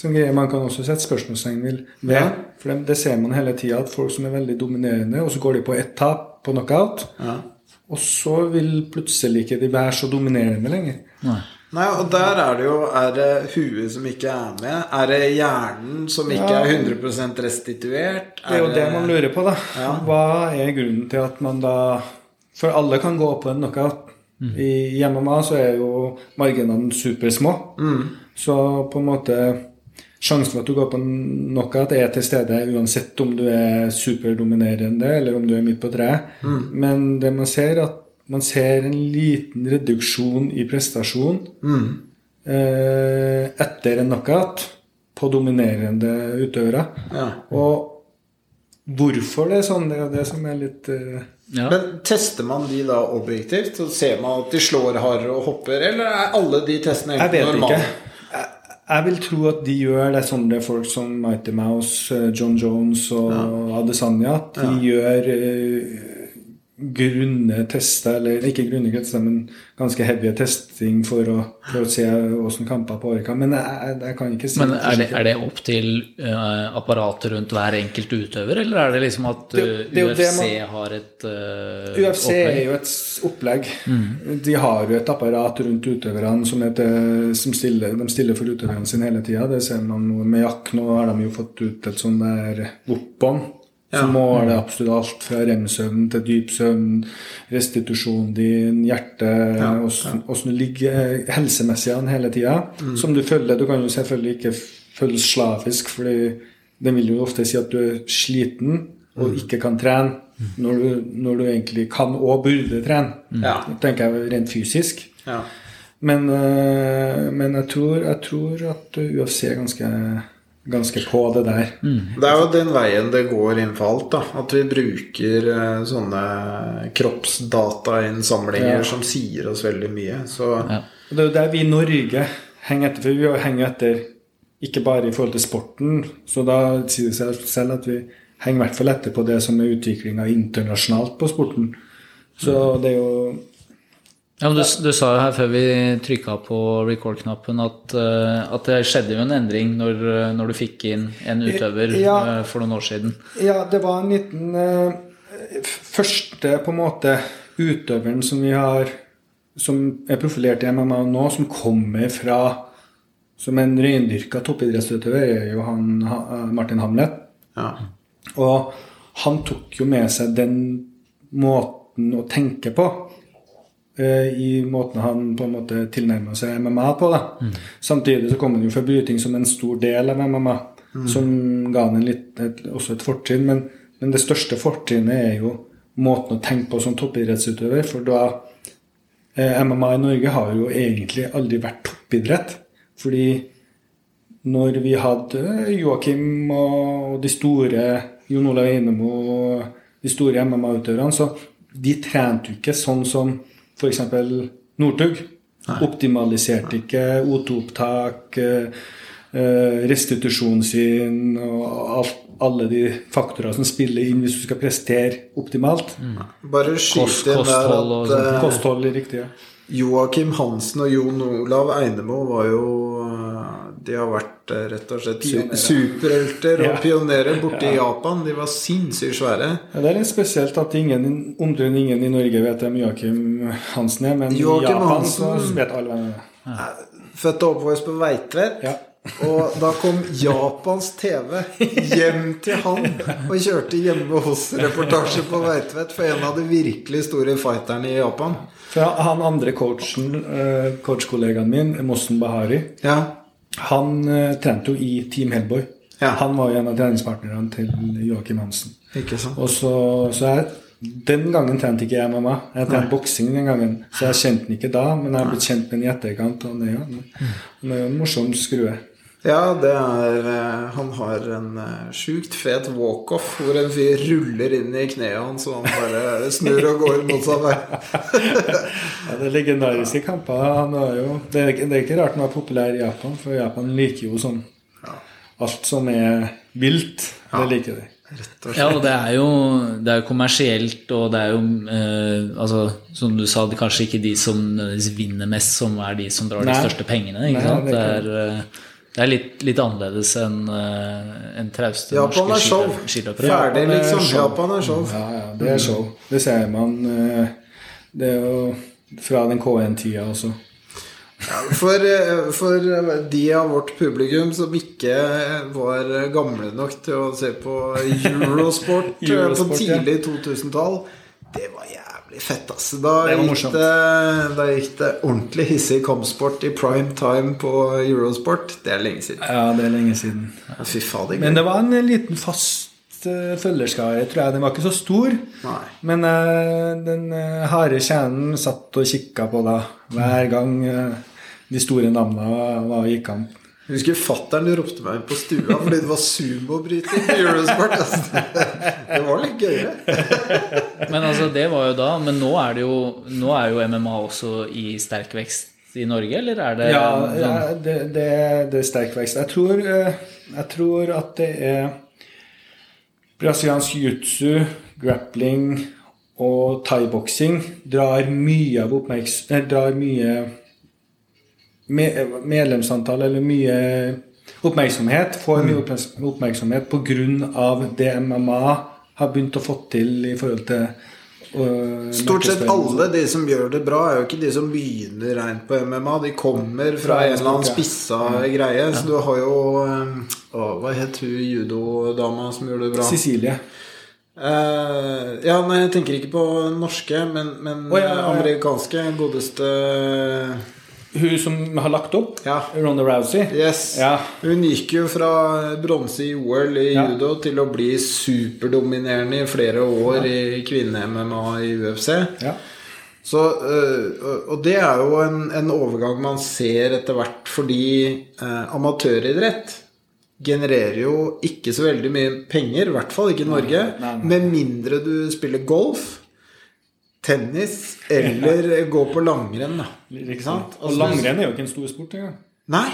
Speaker 3: sånn greier man kan også sette spørsmålstegn vil- ved.
Speaker 2: Ja.
Speaker 3: For det, det ser man hele tida, at folk som er veldig dominerende, og så går de på ett tap på knockout,
Speaker 2: Ja.
Speaker 3: og så vil plutselig ikke de være så dominerende lenger.
Speaker 1: Nei.
Speaker 2: Nei, og der er det jo Er det huet som ikke er med? Er det hjernen som ikke
Speaker 3: Ja.
Speaker 2: er 100% restituert?
Speaker 3: Det er jo det man lurer på, da.
Speaker 2: Ja.
Speaker 3: Hva er grunnen til at man da For alle kan gå på en knockout. I meg så er jo marginene supersmå. Så på en måte Sjansen for at du går på knockout, er til stede uansett om du er superdominerende eller om du er midt på treet. Men det man ser, er at man ser en liten reduksjon i prestasjon eh, etter en knockout på dominerende utøvere.
Speaker 2: Ja.
Speaker 3: Og hvorfor det er sånn, det er det som er litt eh,
Speaker 1: Ja.
Speaker 2: Men tester man de da objektivt? Så ser man at de slår hardere og hopper, eller er alle de testene
Speaker 3: Jeg vet
Speaker 2: normale?
Speaker 3: ikke. Jeg, vil tro at de gjør det sånne folk som Mighty Mouse, eh, John Jones og Adesanya. At de gjør eh, grunne tester, eller ikke grunne tester, men ganske heavy testing for å, for å se åssen kamper påvirker. Men jeg, jeg, kan ikke si
Speaker 1: Men er det, er det opp til uh, apparatet rundt hver enkelt utøver, eller er det liksom at eh,
Speaker 3: det det
Speaker 1: UFC
Speaker 3: man-
Speaker 1: har et uh,
Speaker 3: UFC er jo et opplegg. opplegg. De har jo et apparat rundt utøverne som, heter, som stiller, de stiller for utøverne sine hele tida. Det ser man med Jack. Nå har de jo fått ut et sånt der Whoop-on. måler det absolutt alt fra rem-søvn til dyp søvn, restitusjonen din, hjertet, åssen ja. du ligger eh, helsemessig an hele tida. Som du følger. Du kan jo selvfølgelig ikke føles slavisk, for den vil jo ofte si at du er sliten og ikke kan trene. Når du, når du egentlig kan og burde trene.
Speaker 2: Ja.
Speaker 3: Det tenker jeg rent fysisk.
Speaker 2: Ja.
Speaker 3: Men, øh, men jeg, tror, jeg tror at UFC er ganske, ganske på det der.
Speaker 2: Det er jo den veien det går innenfor alt. da At vi bruker eh, sånne kroppsdatainnsamlinger
Speaker 3: Ja.
Speaker 2: som sier oss veldig mye. Så
Speaker 1: Ja.
Speaker 3: Og det er jo der vi i Norge henger etter. For vi henger etter ikke bare i forhold til sporten, så da sier det seg selv at vi henger i hvert fall etter på det som er utviklinga internasjonalt på sporten. Så det er jo
Speaker 1: Ja, men du, du sa jo her før vi trykka på record-knappen at, eh, at det skjedde jo en endring når, eh, når du fikk inn en utøver
Speaker 3: Ja.
Speaker 1: eh, for noen år siden.
Speaker 3: Ja, det var en liten eh, f- Første på en måte utøveren som vi har Som er profilert i MMA nå, som kommer fra Som en reindyrka toppidrettsutøver, er jo han Martin Hamlet.
Speaker 2: ja.
Speaker 3: Og han tok jo med seg den måten å tenke på. Eh, I måten han på en måte tilnærmer seg MMA på. da. Samtidig så kom han jo fra bryting som en stor del av MMA, som ga han en litt, et, også et fortrinn. Men, men det største fortrinnet er jo måten å tenke på som toppidrettsutøver. For da eh, MMA i Norge har jo egentlig aldri vært toppidrett. Fordi når vi hadde Joakim og de store Jon Olav Einemo og de store MMA-utøverne, så de trente jo ikke sånn som f.eks. Northug. Optimaliserte ikke O2-opptak, eh, eh, restitusjonen sin og alt, alle de faktorer som spiller inn hvis du skal prestere optimalt.
Speaker 2: Bare skyt inn der at
Speaker 3: Kosthold er riktig. ja.
Speaker 2: Joakim Hansen og Jon Olav Einemo var jo eh, De har vært eh, rett og slett
Speaker 3: Pionerer.
Speaker 2: superhelter og
Speaker 3: Ja.
Speaker 2: pionerer borte i Japan. De var sinnssykt svære.
Speaker 3: Ja, det er litt spesielt at ingen, omtrent ingen i Norge vet hvem Joakim Hansen er, men
Speaker 2: Joakim
Speaker 3: i Japan
Speaker 2: Hansen-
Speaker 3: så vet alle hvem han er.
Speaker 2: Født og oppvokst på Veitvet.
Speaker 3: Ja.
Speaker 2: Og da kom Japans TV hjem til han og kjørte hjemme hos-reportasje på Veitvet for en av de virkelig store fighterne i Japan.
Speaker 3: For han andre coachen, eh, coachkollegaen min, Mossen Bahari,
Speaker 2: Ja,
Speaker 3: han eh, trente jo i Team Hellboy.
Speaker 2: Ja.
Speaker 3: Han var jo en av treningspartnerne til Joakim Hansen.
Speaker 2: ikke sant?
Speaker 3: Og så, så jeg, Den gangen trente ikke jeg mamma. Jeg trente boksing den gangen. Så jeg kjente den ikke da, men jeg har blitt kjent med den i etterkant. Og det, er det er jo en morsom skrue.
Speaker 2: Ja, det er eh, Han har en eh, sjukt fet walkoff hvor en fyr ruller inn i kneet hans, og han bare snur og går motsatt vei.
Speaker 3: Ja, det er legendariske kamper. Han er jo, det, er, det er ikke rart han er populær i Japan, for Japan liker jo sånn Alt som er vilt, det liker de.
Speaker 1: Ja, og det er jo, det er jo kommersielt, og det er jo eh, altså, Som du sa, det er kanskje ikke de som vinner mest, som er de som drar
Speaker 3: Nei.
Speaker 1: de største pengene. Ikke
Speaker 3: Nei,
Speaker 1: sant?
Speaker 3: det
Speaker 1: Det
Speaker 3: er
Speaker 1: det er litt, litt annerledes enn uh, en trauste
Speaker 2: Japan
Speaker 1: norske skiløpere.
Speaker 2: Ferdig,
Speaker 3: Japan er
Speaker 2: liksom.
Speaker 3: show.
Speaker 2: Japan er show.
Speaker 3: Ja, ja, det er show. Det ser man. eh, Det er jo fra den K1-tida også.
Speaker 2: For, eh, for de av vårt publikum som ikke var gamle nok til å se på Eurosport,
Speaker 3: Eurosport på
Speaker 2: tidlig 2000-tall, det var jævlig fett, ass. Da,
Speaker 3: Det
Speaker 2: gikk det, da gikk det ordentlig hissig kampsport i prime time på Eurosport. Det er lenge siden.
Speaker 3: Ja, det er lenge siden.
Speaker 2: Fy fader.
Speaker 3: Men det var en liten fast uh, følgerskare, tror jeg. Den var ikke så stor.
Speaker 2: Nei.
Speaker 3: Men uh, den uh, harde kjernen satt og kikka på da hver gang uh, de store navna var i kamp.
Speaker 2: Jeg husker fatter'n ropte meg inn på stua fordi det var sumobryting på Eurosport. Altså. Det var litt gøyere.
Speaker 1: Men altså, det var jo da. Men nå er det jo, nå er jo MMA også i sterk vekst i Norge, eller er det
Speaker 3: Ja, ja det, det, det er sterk vekst. Jeg tror, eh, jeg tror at det er brasiliansk jiu-jitsu, grappling og thaiboksing drar mye av oppmerks... eh, Drar mye medlemsantall eller mye oppmerksomhet. Får mye oppmerks- oppmerksomhet pga. det MMA har begynt å få til i forhold til øh,
Speaker 2: Stort sett alle de som gjør det bra, er jo ikke de som begynner reint på MMA. De kommer fra en eller annen
Speaker 3: spissa ja.
Speaker 2: spissa greie. Så du har jo eh, å, Hva het hun judodama som gjorde det bra?
Speaker 3: Cecilie.
Speaker 2: Uh, ja, nei, jeg tenker ikke på norske, men, men
Speaker 3: oh, ja, ja, ja.
Speaker 2: amerikanske. Godeste
Speaker 3: Hun som har lagt opp?
Speaker 2: Ja.
Speaker 3: Ronda Rousey?
Speaker 2: Yes.
Speaker 3: Ja.
Speaker 2: Hun gikk jo fra bronse i OL i
Speaker 3: Ja.
Speaker 2: judo til å bli superdominerende i flere år i kvinne-MMA i UFC.
Speaker 3: Ja.
Speaker 2: Så, øh, og- det er jo en, en overgang man ser etter hvert, fordi eh, amatøridrett genererer jo ikke så veldig mye penger, i hvert fall ikke i Norge,
Speaker 3: nei, nei.
Speaker 2: med mindre du spiller golf, tennis eller gå på langrenn. Da. Ikke sant?
Speaker 3: Og
Speaker 2: Altså,
Speaker 3: langrenn er jo ikke en stor sport engang.
Speaker 2: Nei,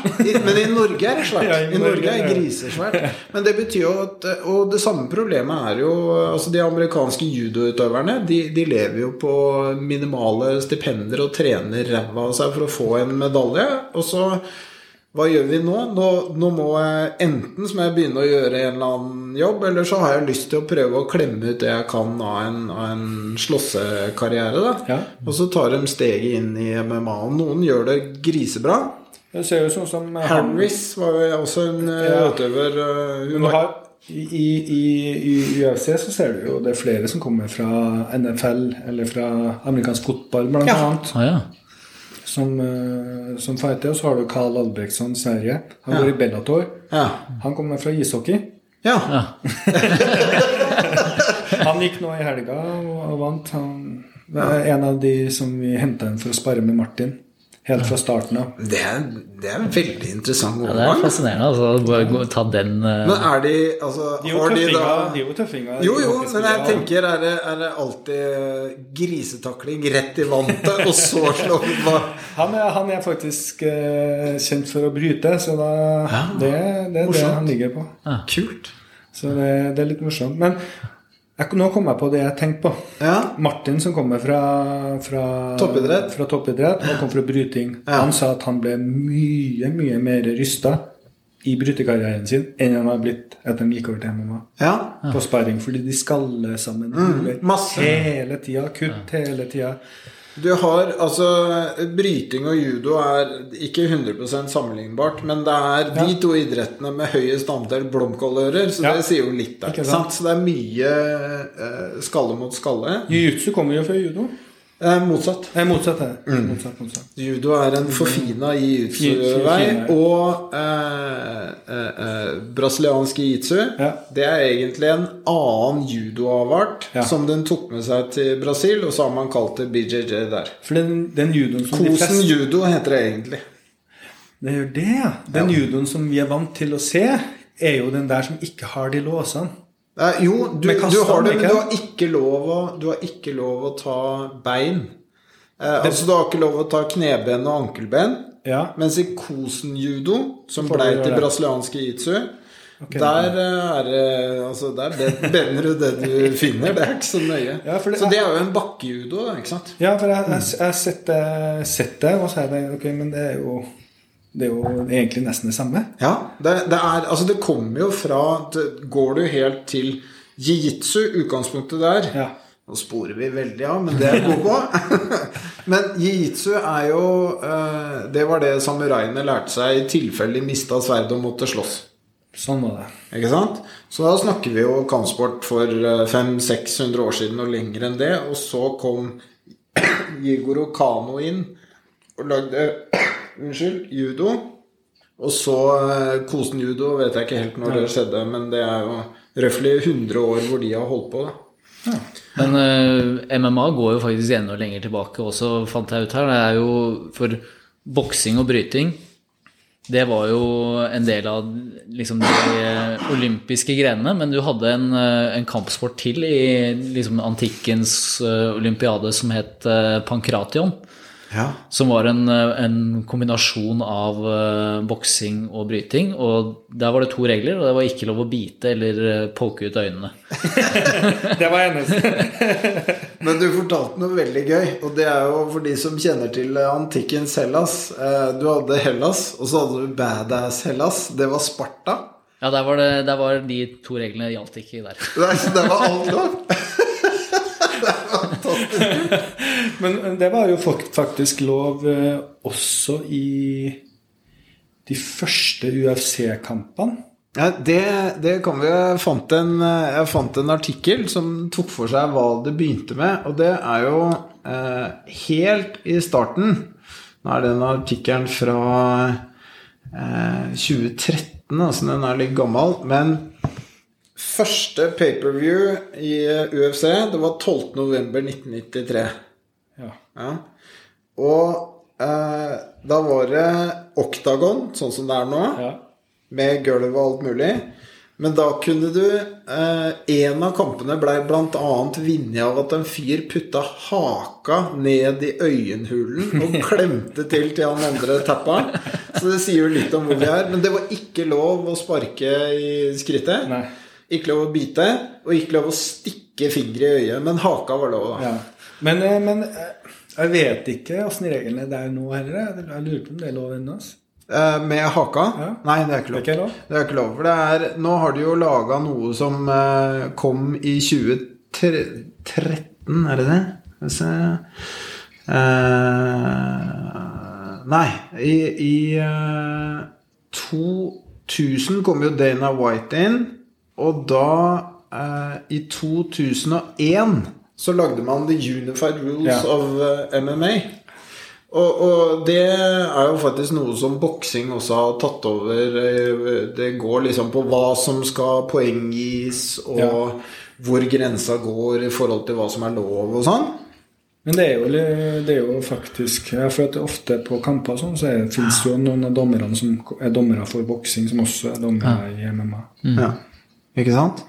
Speaker 2: men i Norge er det svært.
Speaker 3: I
Speaker 2: Norge er grisesvært. Men det betyr jo at Og det samme problemet er jo Altså De amerikanske judoutøverne de, de lever jo på minimale stipender og trener ræva av seg for å få en medalje. Og så hva gjør vi nå? nå? Nå må jeg enten så må jeg begynne å gjøre en eller annen jobb, eller så har jeg lyst til å prøve å klemme ut det jeg kan av en, av en slåssekarriere. da
Speaker 3: Ja.
Speaker 2: Og så tar de steget inn i MMA. Og noen gjør det grisebra.
Speaker 3: Det ser jo sånn som
Speaker 2: Harris var jo også en eh,
Speaker 3: Ja.
Speaker 2: utøver eh, Hun
Speaker 3: har, i, i, i UFC så ser du jo det er flere som kommer fra NFL eller fra amerikansk fotball, blant
Speaker 2: Ja.
Speaker 3: annet,
Speaker 1: Ah, ja.
Speaker 3: Som, eh, som fighter. Og så har du Carl Albrektsson, Sverige. Han
Speaker 2: Ja.
Speaker 3: går i Bellator.
Speaker 2: Ja.
Speaker 3: Han kommer fra ishockey.
Speaker 2: ja.
Speaker 1: ja.
Speaker 3: Han gikk nå i helga og, og vant. Han er en av de som vi henta inn for å spare med Martin. Helt fra starten av.
Speaker 2: Det, er, det er en veldig interessant
Speaker 1: ja, det er fascinerende. Altså, bare ta den uh...
Speaker 2: men er de Altså,
Speaker 3: De er jo tøffinger. er jo.
Speaker 2: Jo, jo, men jeg tenker er det, er det alltid grisetakling rett i vantet, og så slå
Speaker 3: Han er, han er faktisk uh, kjent for å bryte, så da, det, det er det han ligger på.
Speaker 2: Kult.
Speaker 3: Så det, det er litt morsomt. Men jeg, nå kom jeg på det jeg tenkte på.
Speaker 2: Ja.
Speaker 3: Martin som kommer fra, fra
Speaker 2: Toppidrett.
Speaker 3: fra toppidrett og kom fra bryting,
Speaker 2: Ja.
Speaker 3: han sa at han ble mye, mye mer rysta i brytekarrieren sin enn han har blitt etter han gikk over til MMA.
Speaker 2: ja.
Speaker 3: På sparring, fordi de skaller sammen
Speaker 2: Mm, masse.
Speaker 3: hele tida. Kutt hele tida.
Speaker 2: Du har altså Bryting og judo er ikke 100 sammenlignbart, men det er de to idrettene med høyest antall blomkålører, så
Speaker 3: Ja.
Speaker 2: det sier jo litt der.
Speaker 3: Sant?
Speaker 2: Så det er mye eh, skalle mot skalle.
Speaker 3: Jiu-jitsu kommer jo fra judo.
Speaker 2: Eh, motsatt.
Speaker 3: Nei, motsatt er det. Motsatt, motsatt.
Speaker 2: Judo er en forfina jiu-jitsu-vei, og eh, eh, eh, brasiliansk jiu-jitsu
Speaker 3: Ja.
Speaker 2: Det er egentlig en annen judoavart
Speaker 3: Ja.
Speaker 2: som den tok med seg til Brasil, og så har man kalt det BJJ der.
Speaker 3: For den, den judoen som de
Speaker 2: Kosen
Speaker 3: fleste
Speaker 2: judo heter det egentlig.
Speaker 3: Det gjør det, ja. Den
Speaker 2: Ja.
Speaker 3: judoen som vi er vant til å se, er jo den der som ikke har de låsene.
Speaker 2: Eh, jo, du, du har det, men du har ikke lov å, du har ikke lov å ta bein. Eh, altså Du har ikke lov å ta kneben og ankelben.
Speaker 3: Ja.
Speaker 2: Mens i kosen-judo, som blei til
Speaker 3: brasilianske
Speaker 2: brasiliansk jiu-jitsu,
Speaker 3: okay,
Speaker 2: der eh, er det Altså, der ben- bender du det du finner. Det er ikke så nøye.
Speaker 3: Ja, det
Speaker 2: så det er jo en bakkejudo, ikke sant?
Speaker 3: Ja, for jeg har sett det, sett det, og så er det Ok, men det er jo Det er jo egentlig nesten det samme.
Speaker 2: Ja, det, det er Altså, det kommer jo fra det, Går du helt til jiu-jitsu, utgangspunktet der
Speaker 3: Ja.
Speaker 2: Nå sporer vi veldig av, men det er vi gode på. men jiu-jitsu er jo eh, Det var det samuraiene lærte seg i tilfelle de mista sverdet og måtte slåss.
Speaker 3: Sånn var det.
Speaker 2: Ikke sant? Så da snakker vi jo kampsport for 500-600 år siden og lenger enn det. Og så kom Jigoro Kano inn og lagde Unnskyld, judo. Og så eh, Kosen judo vet jeg ikke helt når det skjedde, men det er jo røftlig 100 år hvor de har holdt på. da.
Speaker 1: Men uh, MMA går jo faktisk enda lenger tilbake også, fant jeg ut her. Det er jo for boksing og bryting. Det var jo en del av liksom, de eh, olympiske grenene, men du hadde en, eh, en kampsport til i liksom, antikkens uh, olympiade som het uh, pankration.
Speaker 2: Ja.
Speaker 1: Som var en, eh, en kombinasjon av uh, boksing og bryting. Og der var det to regler, og det var ikke lov å bite eller polke poke ut øynene.
Speaker 3: Det var eneste.
Speaker 2: Men du fortalte noe veldig gøy, og det er jo for de som kjenner til eh, antikkens Hellas. Eh, Du hadde Hellas, og så hadde du Badass Hellas. Det var Sparta.
Speaker 1: Ja, der var, det, der var de to reglene gjaldt ikke der.
Speaker 2: Nei, så Det var alt lov.
Speaker 3: Men det var jo faktisk lov eh, også i de første UFC-kampene.
Speaker 2: Ja, det, det kan vi Jeg fant, en, jeg fant en artikkel som tok for seg hva det begynte med. Og det er jo eh, helt i starten Nå er den artikkelen fra eh, 2013, altså den er litt gammel. Men første paperview i UFC, det var 12.11.1993.
Speaker 3: Ja.
Speaker 2: Ja. Og eh, da var det oktagon, sånn som det er nå
Speaker 3: ja.
Speaker 2: med gulv og alt mulig. Men da kunne du eh, En av kampene ble bl.a. vunnet av at en fyr putta haka ned i øyenhulen og klemte til til han andre tappa. Så det sier jo litt om hvor vi er. Men det var ikke lov å sparke i skrittet.
Speaker 3: Nei.
Speaker 2: Ikke lov å bite, og ikke lov å stikke fingre i øyet. Men haka var lov, da.
Speaker 3: ja. Men, eh, men eh, jeg vet ikke åssen reglene det er nå heller. Jeg Jeg lurer på om det er lov ennå. altså.
Speaker 2: Eh, med haka?
Speaker 3: Ja.
Speaker 2: Nei, det er ikke
Speaker 3: Det er
Speaker 2: lov.
Speaker 3: ikke lov?
Speaker 2: Det er ikke lov. For det er, nå har de jo laga noe som kom i 2013, er det det? Vi se Eh, Nei, i, i eh, 2000 kom jo Dana White inn, og da eh, I 2001 så lagde man The Unified Rules
Speaker 3: Ja.
Speaker 2: of eh, MMA. Og, og det er jo faktisk noe som boksing også har tatt over. Eh, Det går liksom på hva som skal poenggis, og
Speaker 3: Ja.
Speaker 2: hvor grensa går i forhold til hva som er lov og sånn.
Speaker 3: Men det er jo, det er jo faktisk ja, For at ofte på kamper sånn, så fins det jo noen av dommerne som er dommere for boksing, som også er dommere i MMA.
Speaker 2: Ja. Ikke sant?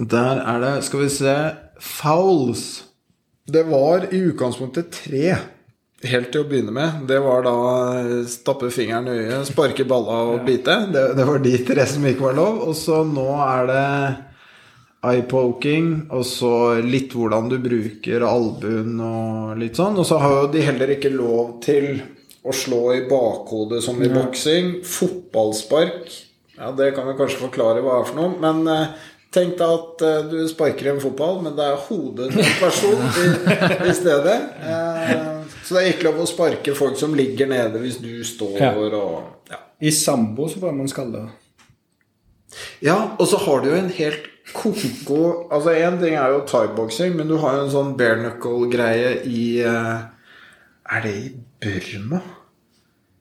Speaker 2: Der er det Skal vi se Fouls. Det var i utgangspunktet tre. Helt til å begynne med. Det var da stappe fingeren i øyet, sparke balla og bite. Det, det var de tre som ikke var lov. Og så nå er det eye-poking, og så litt hvordan du bruker albuen og litt sånn. Og så har jo de heller ikke lov til å slå i bakhodet som i boksing. Fotballspark, ja, det kan vi kanskje forklare hva er for noe. Men eh, Tenk deg at eh, du sparker en fotball, men det er hodet til en person i, i stedet. Eh, så det er ikke lov å sparke folk som ligger nede hvis du står
Speaker 3: Ja.
Speaker 2: og ja.
Speaker 3: I sambo så får man skalle.
Speaker 2: ja, og så har du jo en helt koko Altså én ting er jo thaiboksing, men du har jo en sånn bare knuckle-greie i Er det i Burma?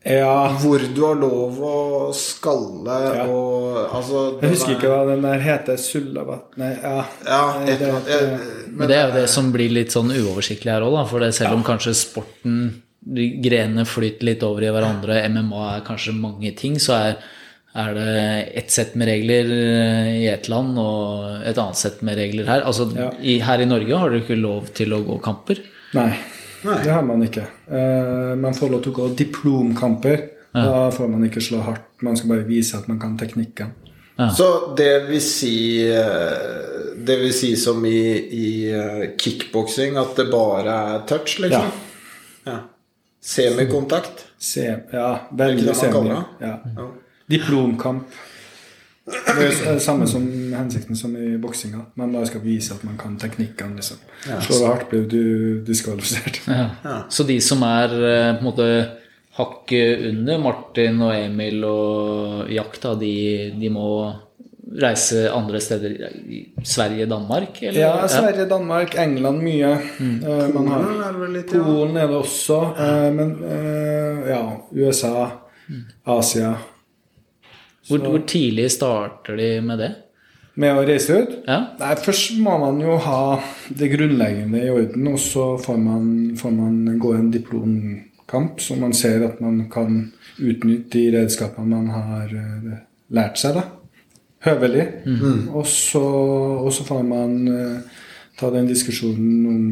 Speaker 3: Ja,
Speaker 2: Hvor du har lov å skalle
Speaker 3: Ja.
Speaker 2: og Altså
Speaker 3: jeg husker ikke hva den der heter. Sullavat Nei, ja.
Speaker 2: Ja,
Speaker 3: Nei,
Speaker 2: et
Speaker 3: det-
Speaker 2: annet. Jeg-
Speaker 1: Men det er jo det som blir litt sånn uoversiktlig her òg, da. For det selv om kanskje sporten Grenene flyter litt over i hverandre, MMA er kanskje mange ting, så er, er det ett sett med regler eh, i ett land og et annet sett med regler her. Altså,
Speaker 3: Ja.
Speaker 1: i, her i Norge har du ikke lov til å gå kamper.
Speaker 3: Nei,
Speaker 2: Nei.
Speaker 3: det har man ikke. Eh, man får lov til å gå diplomkamper. Da får man ikke slå hardt. Man skal bare vise at man kan teknikken.
Speaker 2: Så det vil si eh, Det vil si som i, i eh, kickboksing at det bare er touch, liksom?
Speaker 3: Ja.
Speaker 2: Ja. Semikontakt?
Speaker 3: Se, ja, veldig semi. Ja.
Speaker 2: Ja.
Speaker 3: Diplomkamp. Det er det samme som hensikten som i boksinga. Man bare skal vise at man kan teknikkene. Liksom. Slår du hardt, blir du diskvalifisert.
Speaker 1: Ja. Så de som er eh, på en måte hakket under Martin og Emil og Jack, de, de må reise andre steder? Sverige, Danmark? Eller?
Speaker 3: Ja, Sverige, Danmark, England mye. Mm. man har
Speaker 2: Polen er det litt, ja.
Speaker 3: Polen er det også. eh, men eh, ja, USA, Asia.
Speaker 1: Hvor, hvor tidlig starter de med det?
Speaker 3: Med å reise ut?
Speaker 1: Ja.
Speaker 3: Nei, Først må man jo ha det grunnleggende i orden, og så får man, får man gå en diplomkamp, så man ser at man kan utnytte de redskapene man har eh, lært seg. da. Høvelig. Og, så, og så får man eh, ta den diskusjonen om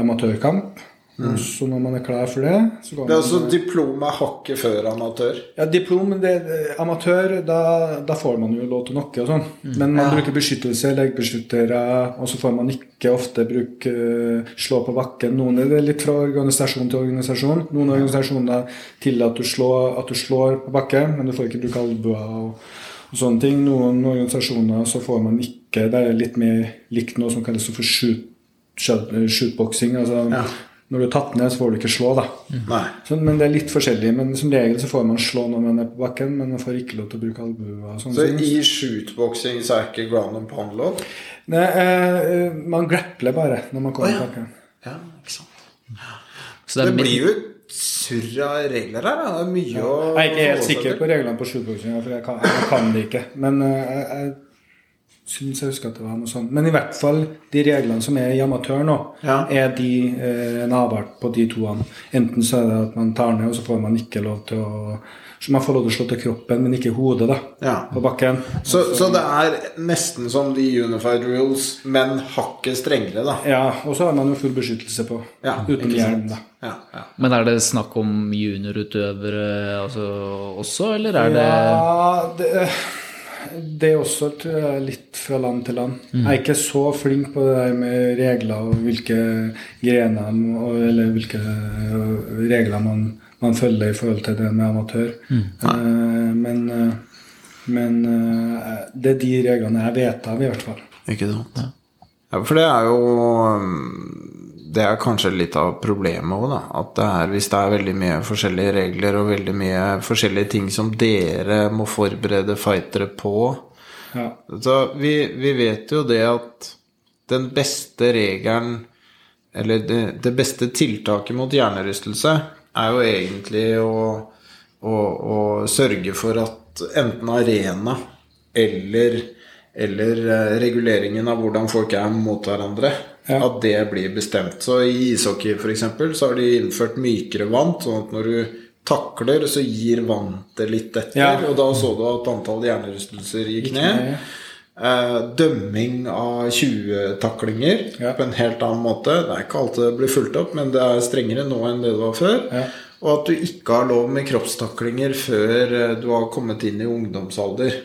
Speaker 3: amatørkamp. Og så når man er klar for det, så går
Speaker 2: Det er
Speaker 3: man
Speaker 2: altså diplom er hakket før amatør.
Speaker 3: ja, diplom, det, det- amatør, da, da får man jo lov til noe og sånn. Men man bruker beskyttelse, leggbeskyttere, og så får man ikke ofte bruke eh, slå på bakken. Noen er det litt fra organisasjon til organisasjon. Noen organisasjoner tillater at du slår, at du slår på bakken, men du får ikke bruke albuer og, og sånne ting. Noen organisasjoner så får man ikke Det er litt mer likt noe som kalles for shoot, shoot, shootboxing. Altså, Når du er tatt ned, så får du ikke slå, da.
Speaker 2: Nei.
Speaker 3: Sånn, men det er litt forskjellig. Men som regel så får man slå når man er på bakken, men man får ikke lov til å bruke albuer.
Speaker 2: Så
Speaker 3: sånn.
Speaker 2: i shootboxing så er ikke ground and pound lov?
Speaker 3: Nei, eh, man grappler bare når man kommer
Speaker 2: oh, ja.
Speaker 3: på bakken.
Speaker 2: Ja, ikke sant.
Speaker 1: Så det
Speaker 2: Det blir jo surr av regler her. da. Det er mye å
Speaker 3: Jeg er ikke helt sikker på reglene på shootboxing, for jeg kan, jeg kan det ikke. Men eh, jeg, jeg syns jeg husker at det var noe sånt. Men i hvert fall de reglene som er i amatør nå,
Speaker 2: Ja.
Speaker 3: er de eh, en avart på de toene. Enten så er det at man tar ned, og så får man ikke lov til å Så man får lov til å slå til kroppen, men ikke hodet, da.
Speaker 2: Ja.
Speaker 3: På bakken.
Speaker 2: Så, så det er nesten som de unified rules, men hakket strengere, da.
Speaker 3: Ja, og så har man jo full beskyttelse på.
Speaker 2: Ja,
Speaker 3: uten hjelm, da.
Speaker 2: Ja, ja.
Speaker 1: Men er det snakk om juniorutøvere altså, også, eller er det
Speaker 3: Ja, det, det er også litt fra land til land. Jeg er ikke så flink på det der med regler og hvilke grener eller hvilke øh, regler man, man følger i forhold til det med amatør. Eh, men eh, men eh, det er de reglene jeg vet av, i hvert fall.
Speaker 2: Ikke sant? Ja, for det er jo um, Det er kanskje litt av problemet òg, da. At det er, hvis det er veldig mye forskjellige regler og veldig mye forskjellige ting som dere må forberede fightere på
Speaker 3: Ja.
Speaker 2: Så vi, vi vet jo det at den beste regelen Eller det, det beste tiltaket mot hjernerystelse er jo egentlig å, å, å sørge for at enten arena eller, eller eh, reguleringen av hvordan folk er mot hverandre,
Speaker 3: Ja.
Speaker 2: at det blir bestemt. Så i ishockey f.eks. så har de innført mykere vant, sånn at når du takler, så gir vannet litt etter.
Speaker 3: Ja.
Speaker 2: Og da så du at antall hjernerystelser gikk ned.
Speaker 3: Ja.
Speaker 2: Eh, dømming av 20 taklinger
Speaker 3: Ja.
Speaker 2: på en helt annen måte. Det er ikke alt det blir fulgt opp, men det er strengere nå enn det det var før. Og at du ikke har lov med kroppstaklinger før eh, du har kommet inn i ungdomsalder.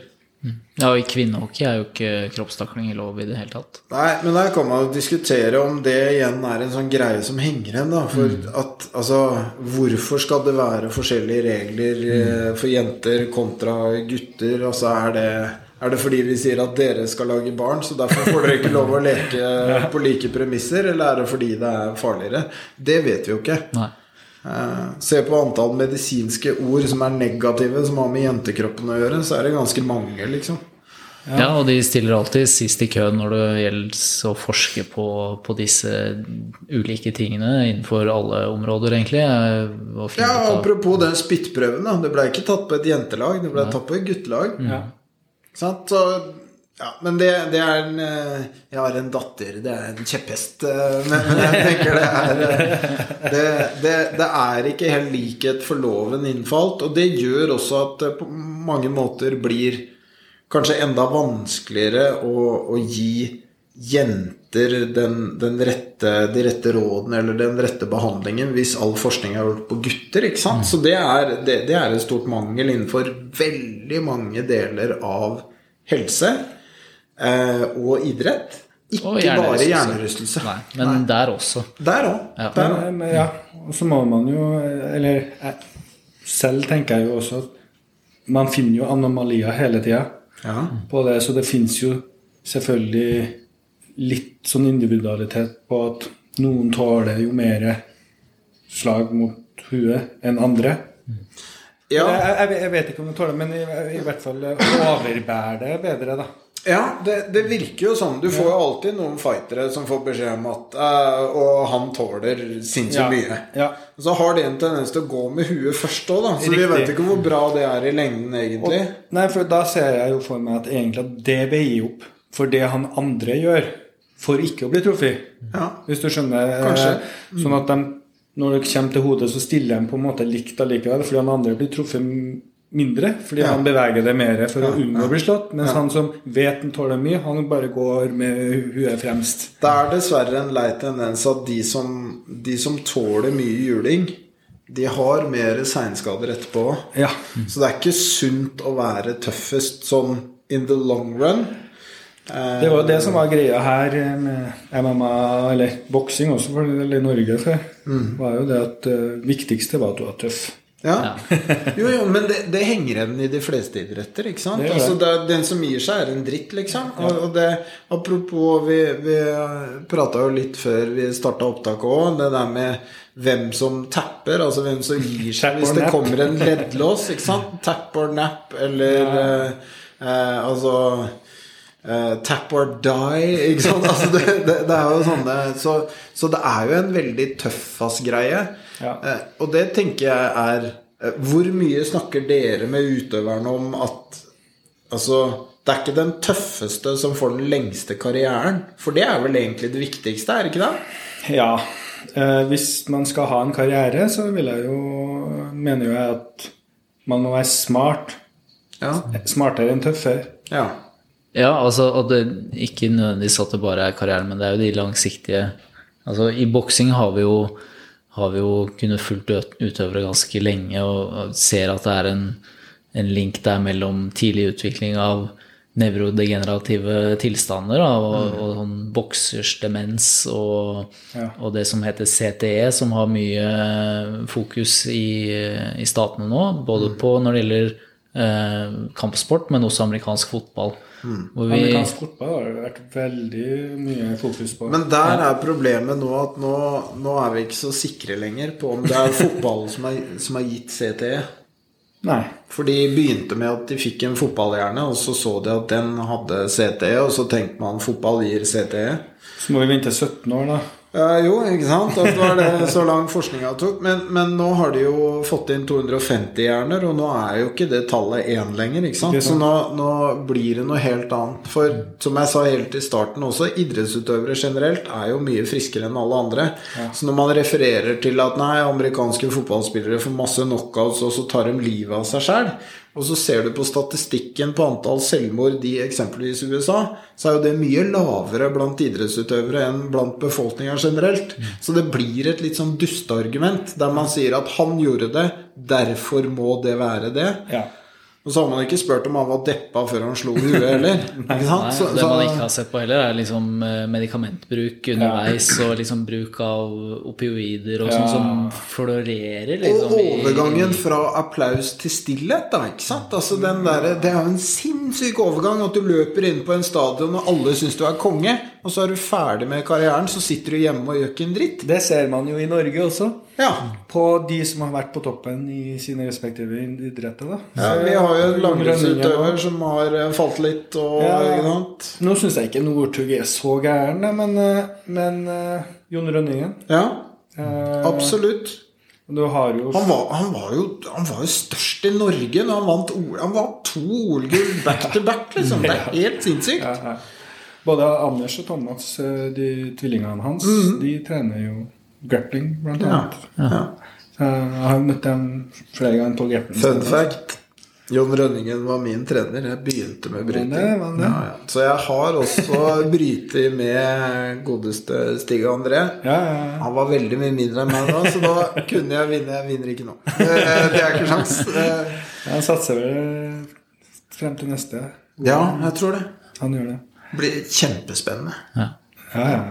Speaker 1: Ja, og i kvinnehockey er jo ikke kroppstakling lov i det hele tatt.
Speaker 2: Nei, men der kan man diskutere om det igjen er en sånn greie som henger igjen. da For at, altså, hvorfor skal det være forskjellige regler mm. for jenter kontra gutter? Altså, er det, Er det fordi vi sier at dere skal lage barn, så derfor får dere ikke lov å leke på like premisser? Eller er det fordi det er farligere? Det vet vi jo ikke.
Speaker 1: Nei.
Speaker 2: Eh, se på antall medisinske ord som er negative, som har med jentekroppen å gjøre, så er det ganske mange, liksom.
Speaker 1: Ja. og de stiller alltid sist i køen når det gjelder å forske på, på disse ulike tingene innenfor alle områder, egentlig. eh,
Speaker 2: Ja, Apropos den spyttprøven. da Det ble ikke tatt på et jentelag, det ble tatt på et guttelag.
Speaker 3: Ja.
Speaker 2: Sant? Så, ja, men det, det er en eh, Jeg har en datter, det er en kjepphest. eh, Men, jeg tenker det er eh, det, det, det er ikke helt likhet for loven innfalt. Og det gjør også at det på mange måter blir kanskje enda vanskeligere å, å gi jenter den, den rette, de rette rådene eller den rette behandlingen hvis all forskning er gjort på gutter. ikke sant? Så det er, det, er et stort mangel innenfor veldig mange deler av helse og idrett. Ikke
Speaker 1: Og
Speaker 2: bare
Speaker 1: hjernerystelse. Nei, men der også.
Speaker 2: Der òg.
Speaker 1: Ja.
Speaker 3: Men, ja, og så må man jo Eller jeg, selv tenker jeg jo også at man finner jo anomalier hele tida
Speaker 2: Ja.
Speaker 3: på det, så det fins jo selvfølgelig litt sånn individualitet på at noen tåler jo mer slag mot huet enn andre.
Speaker 2: Ja.
Speaker 3: Jeg, jeg, jeg vet ikke om de tåler men i, i hvert fall overbærer det bedre, da.
Speaker 2: Ja, det, det virker jo sånn. Du får jo alltid noen fightere som får beskjed om at uh, Og han tåler sinnssykt
Speaker 3: Ja.
Speaker 2: mye.
Speaker 3: Ja.
Speaker 2: Og så har de en tendens til å gå med huet først òg, da. Så vi vet ikke hvor bra det er i lengden,
Speaker 3: Og,
Speaker 2: egentlig.
Speaker 3: nei, for da ser jeg jo for meg at egentlig at det veier opp for det han andre gjør, for ikke å bli truffet.
Speaker 2: Ja.
Speaker 3: Hvis du skjønner. eh,
Speaker 2: Kanskje.
Speaker 3: Sånn at de, når det kommer til hodet, så stiller de på en måte likt allikevel, fordi han andre blir truffet mindre, fordi
Speaker 2: Ja.
Speaker 3: han beveger det mer for å
Speaker 2: Ja,
Speaker 3: unngå
Speaker 2: ja.
Speaker 3: å bli slått, mens han som vet han tåler mye, han bare går med hu- huet fremst.
Speaker 2: Det er dessverre en lei tendens at de som, de som tåler mye juling, de har mer seinskader etterpå.
Speaker 3: Ja.
Speaker 2: Så det er ikke sunt å være tøffest sånn in the long run. Eh,
Speaker 3: Det var det som var greia her med MMA, eller boksing også, for, eller i Norge før,
Speaker 2: Mm.
Speaker 3: var jo det at det viktigste var at du var tøff.
Speaker 2: Ja. jo, jo, men det, det henger igjen i de fleste idretter, ikke sant?
Speaker 3: Det det.
Speaker 2: Altså, er, den som gir seg, er en dritt, liksom. Og, og det, apropos, vi, vi prata jo litt før vi starta opptaket òg, det der med hvem som tapper, altså hvem som gir seg hvis det kommer en leddlås, ikke sant? Tap or nap, eller eh, eh, altså eh, tap or die, ikke sant? Altså det, er jo sånne så, så det er jo en veldig tøffass-greie.
Speaker 3: Ja.
Speaker 2: Eh, og det tenker jeg er eh, Hvor mye snakker dere med utøverne om at Altså, det er ikke den tøffeste som får den lengste karrieren. For det er vel egentlig det viktigste, er det ikke det?
Speaker 3: Ja. Eh, hvis man skal ha en karriere, så vil jeg jo mener jo jeg at man må være smart.
Speaker 2: Ja.
Speaker 3: Smartere enn tøffere.
Speaker 2: ja.
Speaker 1: Ja, altså og det ikke nødvendigvis at det bare er karrieren, men det er jo de langsiktige Altså i boksing har vi jo har vi jo kunnet fulgt utøvere ganske lenge og ser at det er en, en link der mellom tidlig utvikling av nevrodegenerative tilstander da, og, og sånn boksers demens og,
Speaker 3: Ja.
Speaker 1: og det som heter CTE, som har mye fokus i, i statene nå, både på når det gjelder eh, kampsport, men også amerikansk fotball. Hvor vi,
Speaker 3: Amerikansk fotball har det vært veldig mye fokus på.
Speaker 2: Men der er problemet nå at nå, nå er vi ikke så sikre lenger på om det er fotballen som, er, som har gitt CTE.
Speaker 3: Nei.
Speaker 2: For de begynte med at de fikk en fotballhjerne, og så så de at den hadde CTE, og så tenkte man fotball gir CTE.
Speaker 3: Så må vi vente 17 år, da.
Speaker 2: Ja, jo, ikke sant? At det var det så lang forskninga tok. Men, men nå har de jo fått inn 250 hjerner, og nå er jo ikke det tallet én lenger. ikke sant? Så nå, nå blir det noe helt annet. For som jeg sa helt i starten også, idrettsutøvere generelt er jo mye friskere enn alle andre. Så når man refererer til at nei, amerikanske fotballspillere får masse knockouts, og så tar de livet av seg sjøl, og så ser du på statistikken på antall selvmord i eksempelvis USA, så er jo det mye lavere blant idrettsutøvere enn blant befolkninga generelt. Så det blir et litt sånn dusteargument der man sier at han gjorde det, derfor må det være det.
Speaker 3: Ja.
Speaker 2: Og så har man ikke spurt om han var deppa før han slo huet heller. Ikke sant?
Speaker 1: Nei,
Speaker 2: Så-
Speaker 1: det
Speaker 2: så-
Speaker 1: man ikke har sett på heller, er liksom eh, medikamentbruk underveis og liksom bruk av opioider og sånn
Speaker 3: Ja.
Speaker 1: som florerer.
Speaker 2: Og
Speaker 1: Liksom, i-
Speaker 2: overgangen fra applaus til stillhet, da. ikke sant? Altså den der, Det er jo en sinnssyk overgang at du løper inn på en stadion og alle syns du er konge, og så er du ferdig med karrieren, så sitter du hjemme og gjør ikke en dritt.
Speaker 3: Det ser man jo i Norge også.
Speaker 2: Ja.
Speaker 3: På de som har vært på toppen i sine respektive idretter. da.
Speaker 2: ja vi har jo en langrennsutøver som har eh, falt litt og
Speaker 3: Ja.
Speaker 2: ikke sant?
Speaker 3: Nå syns jeg ikke Northug er så gæren, men, eh, men uh, Jon Rønningen
Speaker 2: Ja,
Speaker 3: uh,
Speaker 2: absolutt.
Speaker 3: Du har jo
Speaker 2: Han var, han, var jo, han var jo størst i Norge når han vant OL. Han vant to OL-gull back to back, liksom. Det er helt sinnssykt.
Speaker 3: Ja, ja. Både Anders og Thomas, de tvillingene hans, de trener jo grappling, blant annet.
Speaker 2: ja.
Speaker 3: ja. Jeg har møtt dem flere ganger på grappling.
Speaker 2: Fun fact. Jon Rønningen var min trener. Jeg begynte med bryting.
Speaker 3: det, men det.
Speaker 2: Ja, ja. Så jeg har også brytet med godeste Stig André.
Speaker 3: Ja, ja, ja.
Speaker 2: Han var veldig mye mindre enn meg da, så da kunne jeg vinne. Jeg vinner ikke nå. Det, det er ikke sjans. Det-
Speaker 3: Han satser vel frem til neste.
Speaker 2: Ja, jeg tror det.
Speaker 3: Han gjør det.
Speaker 2: Det blir kjempespennende.
Speaker 1: Ja.
Speaker 3: Ja, ja.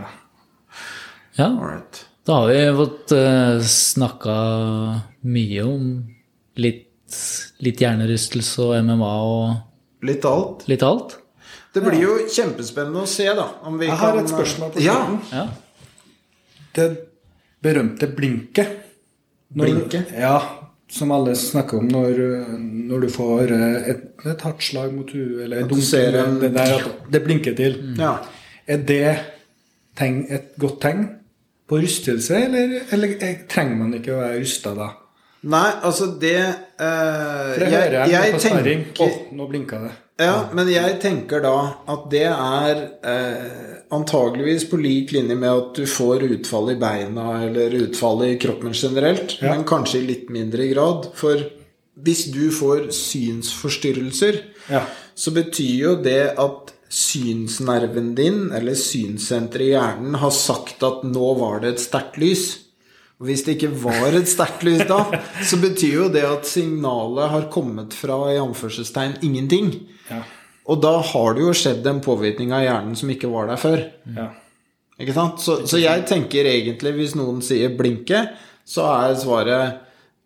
Speaker 1: ja. Da har vi fått uh, snakka mye om litt, litt hjernerystelse og MMA og
Speaker 2: Litt alt.
Speaker 1: litt alt.
Speaker 2: Det blir jo kjempespennende å se, da. Om vi
Speaker 3: Jeg har
Speaker 2: kan
Speaker 3: et spørsmål på
Speaker 2: Ja.
Speaker 3: slutten.
Speaker 1: Ja.
Speaker 3: Det berømte blinket. Når-
Speaker 2: Blinket?
Speaker 3: Ja, som alle snakker om når, når du får eh, et, et hardt slag mot huet, eller
Speaker 2: At du ser en-
Speaker 3: det der at det blinker til.
Speaker 2: ja.
Speaker 3: Er det tegn, et godt tegn på rustelse, eller, eller eh, trenger man ikke å være rusta da?
Speaker 2: Nei, altså det eh,
Speaker 3: For det
Speaker 2: jeg,
Speaker 3: hører jeg,
Speaker 2: jeg
Speaker 3: på tenker, Å, nå blinka det.
Speaker 2: Ja, men jeg tenker da at det er eh, antageligvis på lik linje med at du får utfall i beina eller utfall i kroppen generelt,
Speaker 3: Ja.
Speaker 2: men kanskje i litt mindre grad. For hvis du får synsforstyrrelser,
Speaker 3: Ja.
Speaker 2: så betyr jo det at synsnerven din, eller synssenteret i hjernen, har sagt at nå var det et sterkt lys. Og hvis det ikke var et sterkt lys da, så betyr jo det at signalet har kommet fra i anførselstegn ingenting.
Speaker 3: Ja.
Speaker 2: Og da har det jo skjedd en påvirkning av hjernen som ikke var der før.
Speaker 3: ja.
Speaker 2: Ikke sant? Så, så jeg tenker egentlig, hvis noen sier 'blinke', så er svaret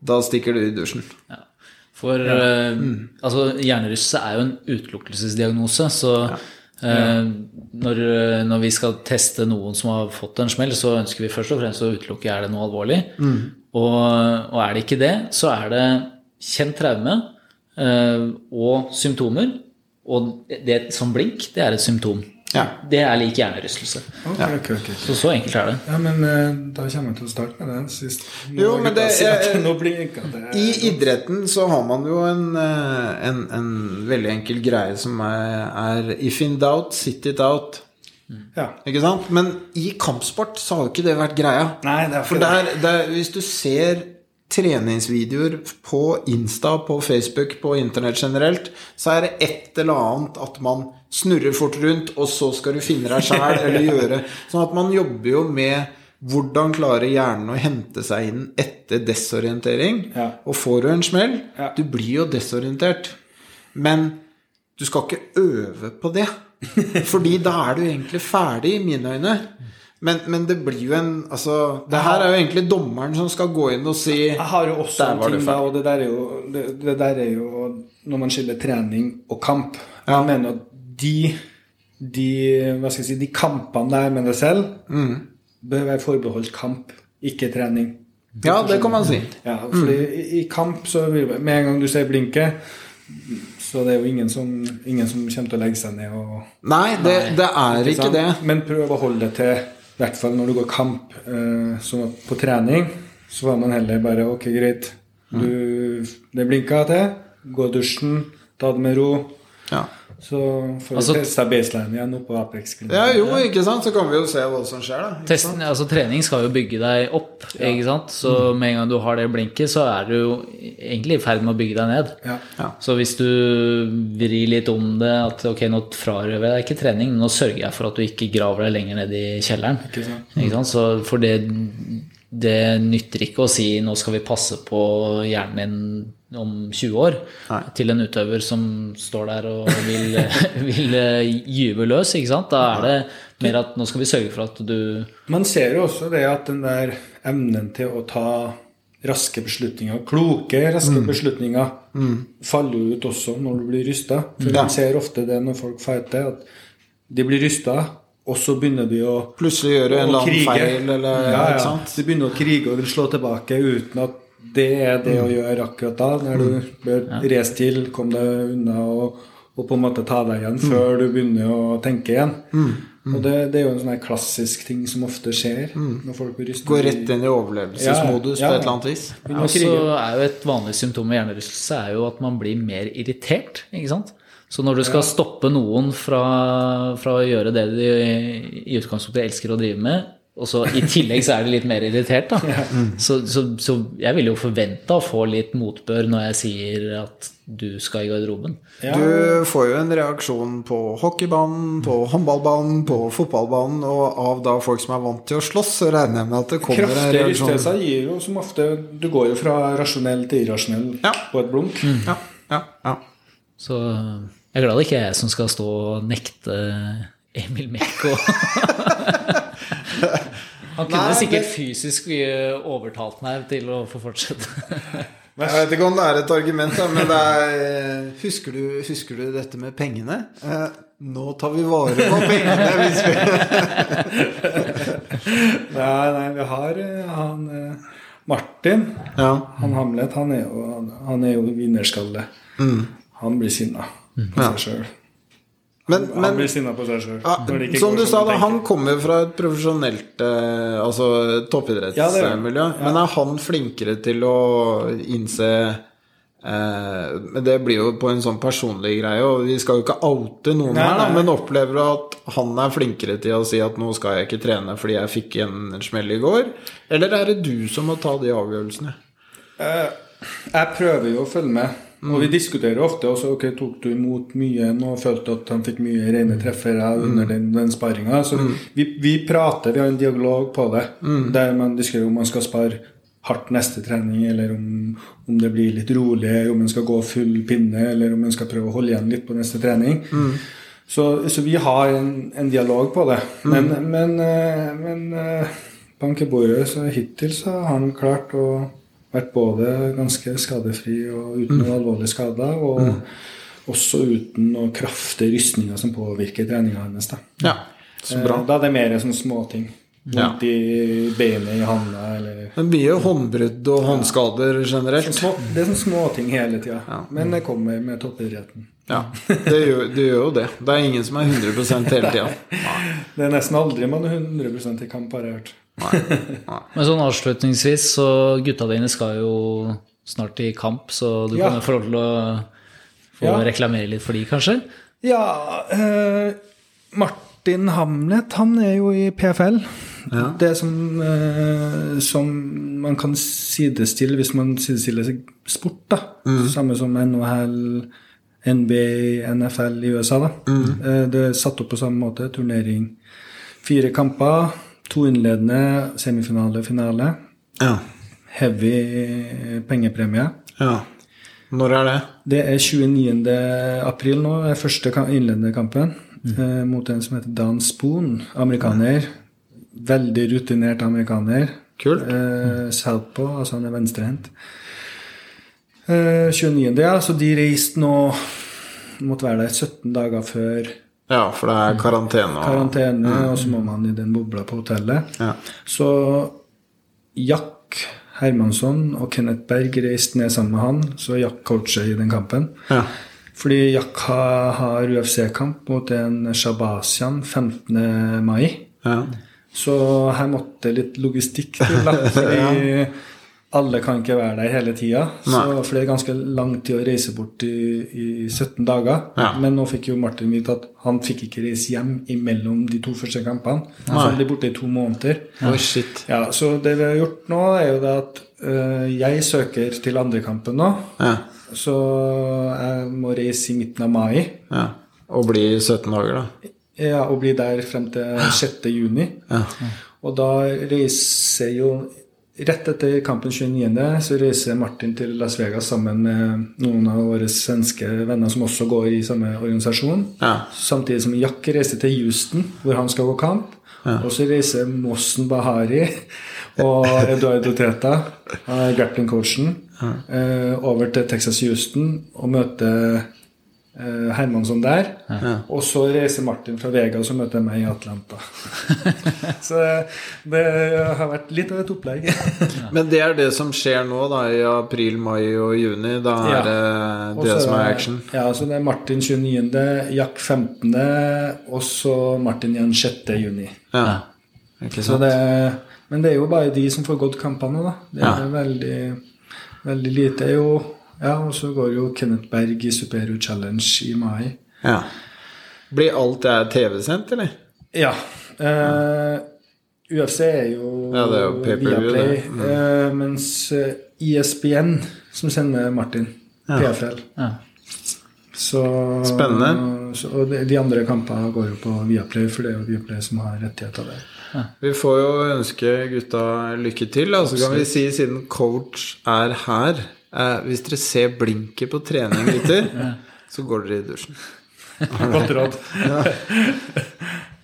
Speaker 2: 'da stikker du i dusjen'.
Speaker 1: Ja. For eh, altså, hjernerystelse er jo en utelukkelsesdiagnose, så eh, når, når vi skal teste noen som har fått en smell, så ønsker vi først og fremst å utelukke er det noe alvorlig. Og, og er det ikke det, så er det kjent traume eh, og symptomer. Og det som blink, det er et symptom.
Speaker 2: Ja.
Speaker 1: Det er lik hjernerystelse.
Speaker 3: Okay, okay, okay.
Speaker 1: Så så enkelt er det.
Speaker 3: Ja, men eh, da kommer jeg til å starte med den sist. Nå
Speaker 2: Jo, men det- jeg-. I idretten så har man jo en, eh, en, en veldig enkel greie som er, er 'if in doubt, sit it out'.
Speaker 3: Ja.
Speaker 2: Ikke sant? Men i kampsport så har jo ikke det vært greia.
Speaker 3: Nei, det er
Speaker 2: For der, der, hvis du ser treningsvideoer på Insta, på Facebook, på internett generelt, så er det et eller annet at man snurrer fort rundt, og så skal du finne deg sjæl eller gjøre Sånn at man jobber jo med hvordan klarer hjernen å hente seg inn etter desorientering.
Speaker 3: Ja.
Speaker 2: Og får du en smell,
Speaker 3: Ja.
Speaker 2: du blir jo desorientert. Men du skal ikke øve på det. Fordi da er du egentlig ferdig, i mine øyne. Men, men det blir jo en Altså, det her er jo egentlig dommeren som skal gå inn og si
Speaker 3: Jeg har jo også en ting, da, og det der, er jo, det, det der er jo når man skiller trening og kamp.
Speaker 2: Ja.
Speaker 3: Jeg mener at de, de, hva skal jeg si, de kampene der med deg selv
Speaker 2: Mm.
Speaker 3: bør være forbeholdt kamp, ikke trening.
Speaker 2: Ja, det kan man si.
Speaker 3: Ja, fordi i, i kamp så vil Med en gang du sier blinke, så det er jo ingen som, ingen som kommer til å legge seg ned og
Speaker 2: Nei, det, det er ikke
Speaker 3: ikke
Speaker 2: det.
Speaker 3: Men prøv å holde det til, i hvert fall når du går kamp. Eh, sånn på trening så var man heller bare Ok, greit. Du, det blinka til. Gå i dusjen. Ta det med ro.
Speaker 2: Ja.
Speaker 3: Så får
Speaker 1: Altså-
Speaker 3: vi testa baseline igjen oppå Apex.
Speaker 2: ja, jo, ikke sant? Så kan vi jo se hva som skjer, da. Testen,
Speaker 1: altså, trening skal jo bygge deg opp, ikke sant? Så med en gang du har det blinket, så er du jo egentlig i ferd med å bygge deg ned.
Speaker 3: Ja.
Speaker 2: Ja.
Speaker 1: Så hvis du vrir litt om det, at ok, nå frarøver jeg deg ikke trening, nå sørger jeg for at du ikke graver deg lenger ned i kjelleren.
Speaker 3: Ikke sant?
Speaker 1: Ikke sant? Så for det, det nytter ikke å si nå skal vi passe på hjernen din om 20 år
Speaker 2: Nei.
Speaker 1: til en utøver som står der og vil, vil eh, gyve løs. ikke sant? Da er det mer at nå skal vi sørge for at du
Speaker 3: Man ser jo også det at den der evnen til å ta raske beslutninger, kloke raske beslutninger, faller jo ut også når du blir rysta. For
Speaker 2: Ja.
Speaker 3: man ser ofte det når folk fighter, at de blir rysta, og så begynner de å
Speaker 2: Plutselig gjøre en annen feil, eller
Speaker 3: ja, ja.
Speaker 2: ikke sant?
Speaker 3: De begynner å krige og vil slå tilbake uten at det er det
Speaker 2: Mm.
Speaker 3: å gjøre akkurat da. Når du bør race til, komme deg unna og, og på en måte ta deg igjen
Speaker 2: Mm.
Speaker 3: før du begynner å tenke igjen. Og det, det er jo en sånn her klassisk ting som ofte skjer når folk blir rystet.
Speaker 2: Gå Mm. rett inn i overlevelsesmodus
Speaker 3: Ja, ja.
Speaker 2: på et eller annet vis.
Speaker 3: Ja,
Speaker 1: Altså er jo Et vanlig symptom ved hjernerystelse er jo at man blir mer irritert. ikke sant? Så når du skal stoppe noen fra, fra å gjøre det de i utgangspunktet elsker å drive med, og så i tillegg så er de litt mer irritert, da. Så, så, så jeg vil jo forvente å få litt motbør når jeg sier at du skal i garderoben.
Speaker 3: Ja.
Speaker 2: Du får jo en reaksjon på hockeybanen, på håndballbanen, på fotballbanen, og av da folk som er vant til å slåss, så regner jeg med at det kommer en
Speaker 3: reaksjon.
Speaker 2: reaksjon.
Speaker 3: rystelser gir jo som ofte Du går jo fra rasjonell til irrasjonell
Speaker 2: Ja.
Speaker 3: på et blunk.
Speaker 2: Ja, ja, ja.
Speaker 1: Så jeg er glad det ikke er jeg som skal stå og nekte Emil Mekko. Han kunne
Speaker 2: Nei,
Speaker 1: sikkert
Speaker 2: det-
Speaker 1: fysisk eh, overtalt meg til å få fortsette.
Speaker 2: Jeg vet ikke om det er et argument, men det er Husker du, husker du dette med pengene? Eh, nå tar vi vare på pengene hvis vi
Speaker 3: Nei, nei, vi har eh, han eh, Martin.
Speaker 2: Ja.
Speaker 3: Han Hamlet, han er jo, han, er jo vinnerskalle. Han blir sinna på
Speaker 2: Mm. Ja.
Speaker 3: seg sjøl.
Speaker 2: Men,
Speaker 3: Han blir sinna på seg sjøl.
Speaker 2: ja, som du sa, da, han kommer fra et profesjonelt eh, altså toppidrettsmiljø.
Speaker 3: Ja,
Speaker 2: Men er han flinkere til å innse eh, Det blir jo på en sånn personlig greie, og vi skal jo ikke oute noen
Speaker 3: Nei,
Speaker 2: her, da, men opplever du at han er flinkere til å si at 'nå skal jeg ikke trene fordi jeg fikk en smell i går'? Eller er det du som må ta de avgjørelsene?
Speaker 3: Eh, Jeg prøver jo å følge med. Og vi diskuterer ofte også ok, tok du imot mye nå følte at han fikk mye rene treffere under den, den sparinga. Så vi, vi prater, vi har en dialog på det, der man diskuterer om man skal spare hardt neste trening, eller om, om det blir litt rolig, om man skal gå full pinne, eller om man skal prøve å holde igjen litt på neste trening. Så, så vi har en, en dialog på det. Men, men, men, men eh, bank i bordet, så hittil så har han klart å vært både ganske skadefri og uten mm. alvorlige skader, og også uten noen kraftige rystninger som påvirker treninga hennes. Da.
Speaker 2: Ja, så bra.
Speaker 3: Eh, da er det mer sånne småting.
Speaker 2: Ja.
Speaker 3: Vondt i beinet, i handa, eller
Speaker 2: Det blir jo håndbrudd og håndskader generelt.
Speaker 3: små, Det er sånne småting hele tida. Men det kommer med toppidretten.
Speaker 2: Ja, det gjør, det gjør jo det. Det er ingen som er 100 hele tida.
Speaker 3: Det er nesten aldri man er 100% i kamp, har jeg hørt.
Speaker 1: Men sånn avslutningsvis, så gutta dine skal jo snart i kamp, så du
Speaker 3: Ja.
Speaker 1: kan jo få lov til å få
Speaker 3: Ja.
Speaker 1: reklamere litt for de, kanskje?
Speaker 3: Ja eh, Martin Hamlet, han er jo i PFL. Det som, eh, som man kan sidestille hvis man sidestiller seg sport, da. Samme som NHL, NBA, NFL i USA, da. Eh, det er satt opp på samme måte. Turnering. Fire kamper. To innledende, semifinale, finale.
Speaker 2: Ja.
Speaker 3: Heavy pengepremie.
Speaker 2: ja. Når er det?
Speaker 3: Det er 29. april nå, er første innledende kampen. Eh, mot en som heter Dan Spoon, amerikaner. Veldig rutinert amerikaner.
Speaker 2: Kult.
Speaker 3: Eh, Southpaw, altså han er venstrehendt. Eh, 29. ja, så de reiste nå Måtte være der 17 dager før
Speaker 2: Ja, for det er karantene. og-
Speaker 3: karantene, og så må man i den bobla på hotellet.
Speaker 2: Ja.
Speaker 3: Så Jack Hermansson og Kenneth Berg reiste ned sammen med han, så Jack coacher i den kampen.
Speaker 2: Ja.
Speaker 3: Fordi Jack har, har UFC-kamp mot en Shabasian 15. mai.
Speaker 2: ja.
Speaker 3: Så her måtte litt logistikk til, da. Fordi alle kan ikke være der hele tida. For det er ganske lang tid å reise bort i, i 17 dager.
Speaker 2: Ja.
Speaker 3: Men nå fikk jo Martin vite at han fikk ikke reise hjem imellom de to første kampene. Så han blir borte i to måneder.
Speaker 2: Shit.
Speaker 3: Ja, Så det vi har gjort nå, er jo det at øh, jeg søker til andrekampen nå.
Speaker 2: Ja.
Speaker 3: Så jeg må reise i midten av mai.
Speaker 2: ja. Og bli 17 dager, da.
Speaker 3: Ja, og bli der frem til 6. juni.
Speaker 2: Ja.
Speaker 3: Og da reiser jo rett etter kampen 29. så reiser Martin til Las Vegas sammen med noen av våre svenske venner som også går i samme organisasjon.
Speaker 2: Ja.
Speaker 3: Samtidig som Jack reiser til Houston, hvor han skal gå kamp. Og så reiser Mossen Bahari og Eduardo Teta, grappling-coachen, eh, over til Texas Houston og møter Hermansson der. Og så reiser Martin fra Vega, og så møter meg i Atlanta. så det har vært litt av et opplegg.
Speaker 2: Men det er det som skjer nå, da, i april, mai og juni. Da er
Speaker 3: Ja.
Speaker 2: det det som er action.
Speaker 3: Ja, så det er Martin 29., Jack 15., og så Martin igjen 6. juni.
Speaker 2: Ja. Ikke
Speaker 3: Så
Speaker 2: sant?
Speaker 3: det, men det er jo bare de som får gått kampene, da. Det er
Speaker 2: Ja.
Speaker 3: veldig, veldig lite. Det er jo Ja, og så går jo Kenneth Berg i Supero Challenge i mai.
Speaker 2: Ja. Blir alt det her TV-sendt, eller?
Speaker 3: Ja. Eh, UFC er jo,
Speaker 2: Ja, det er jo
Speaker 3: Viaplay,
Speaker 2: det. Mm.
Speaker 3: eh, mens eh, ISBN, som sender Martin, PFL
Speaker 1: Ja.
Speaker 3: Så,
Speaker 2: Spennende.
Speaker 3: Så, og de, andre kampene går jo på Viaplay, for det er jo Viaplay som har rettigheter der.
Speaker 2: Vi får jo ønske gutta lykke til. Og så kan vi si, siden coach er her eh, Hvis dere ser blinket på trening, gutter, så går dere i dusjen.
Speaker 3: Godt råd.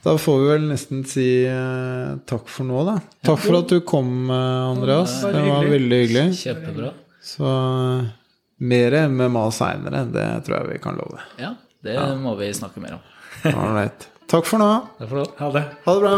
Speaker 2: Da får vi vel nesten si eh, takk for nå, da. Takk for at du kom, eh, Andreas.
Speaker 3: Ja,
Speaker 2: Det var veldig hyggelig.
Speaker 1: Kjempebra.
Speaker 2: Så eh, mer MMA seinere, det tror jeg vi kan love.
Speaker 1: Ja, det må vi snakke mer om.
Speaker 2: Ålreit. Takk for nå.
Speaker 1: Takk for det.
Speaker 3: Ha det.
Speaker 2: Ha det bra.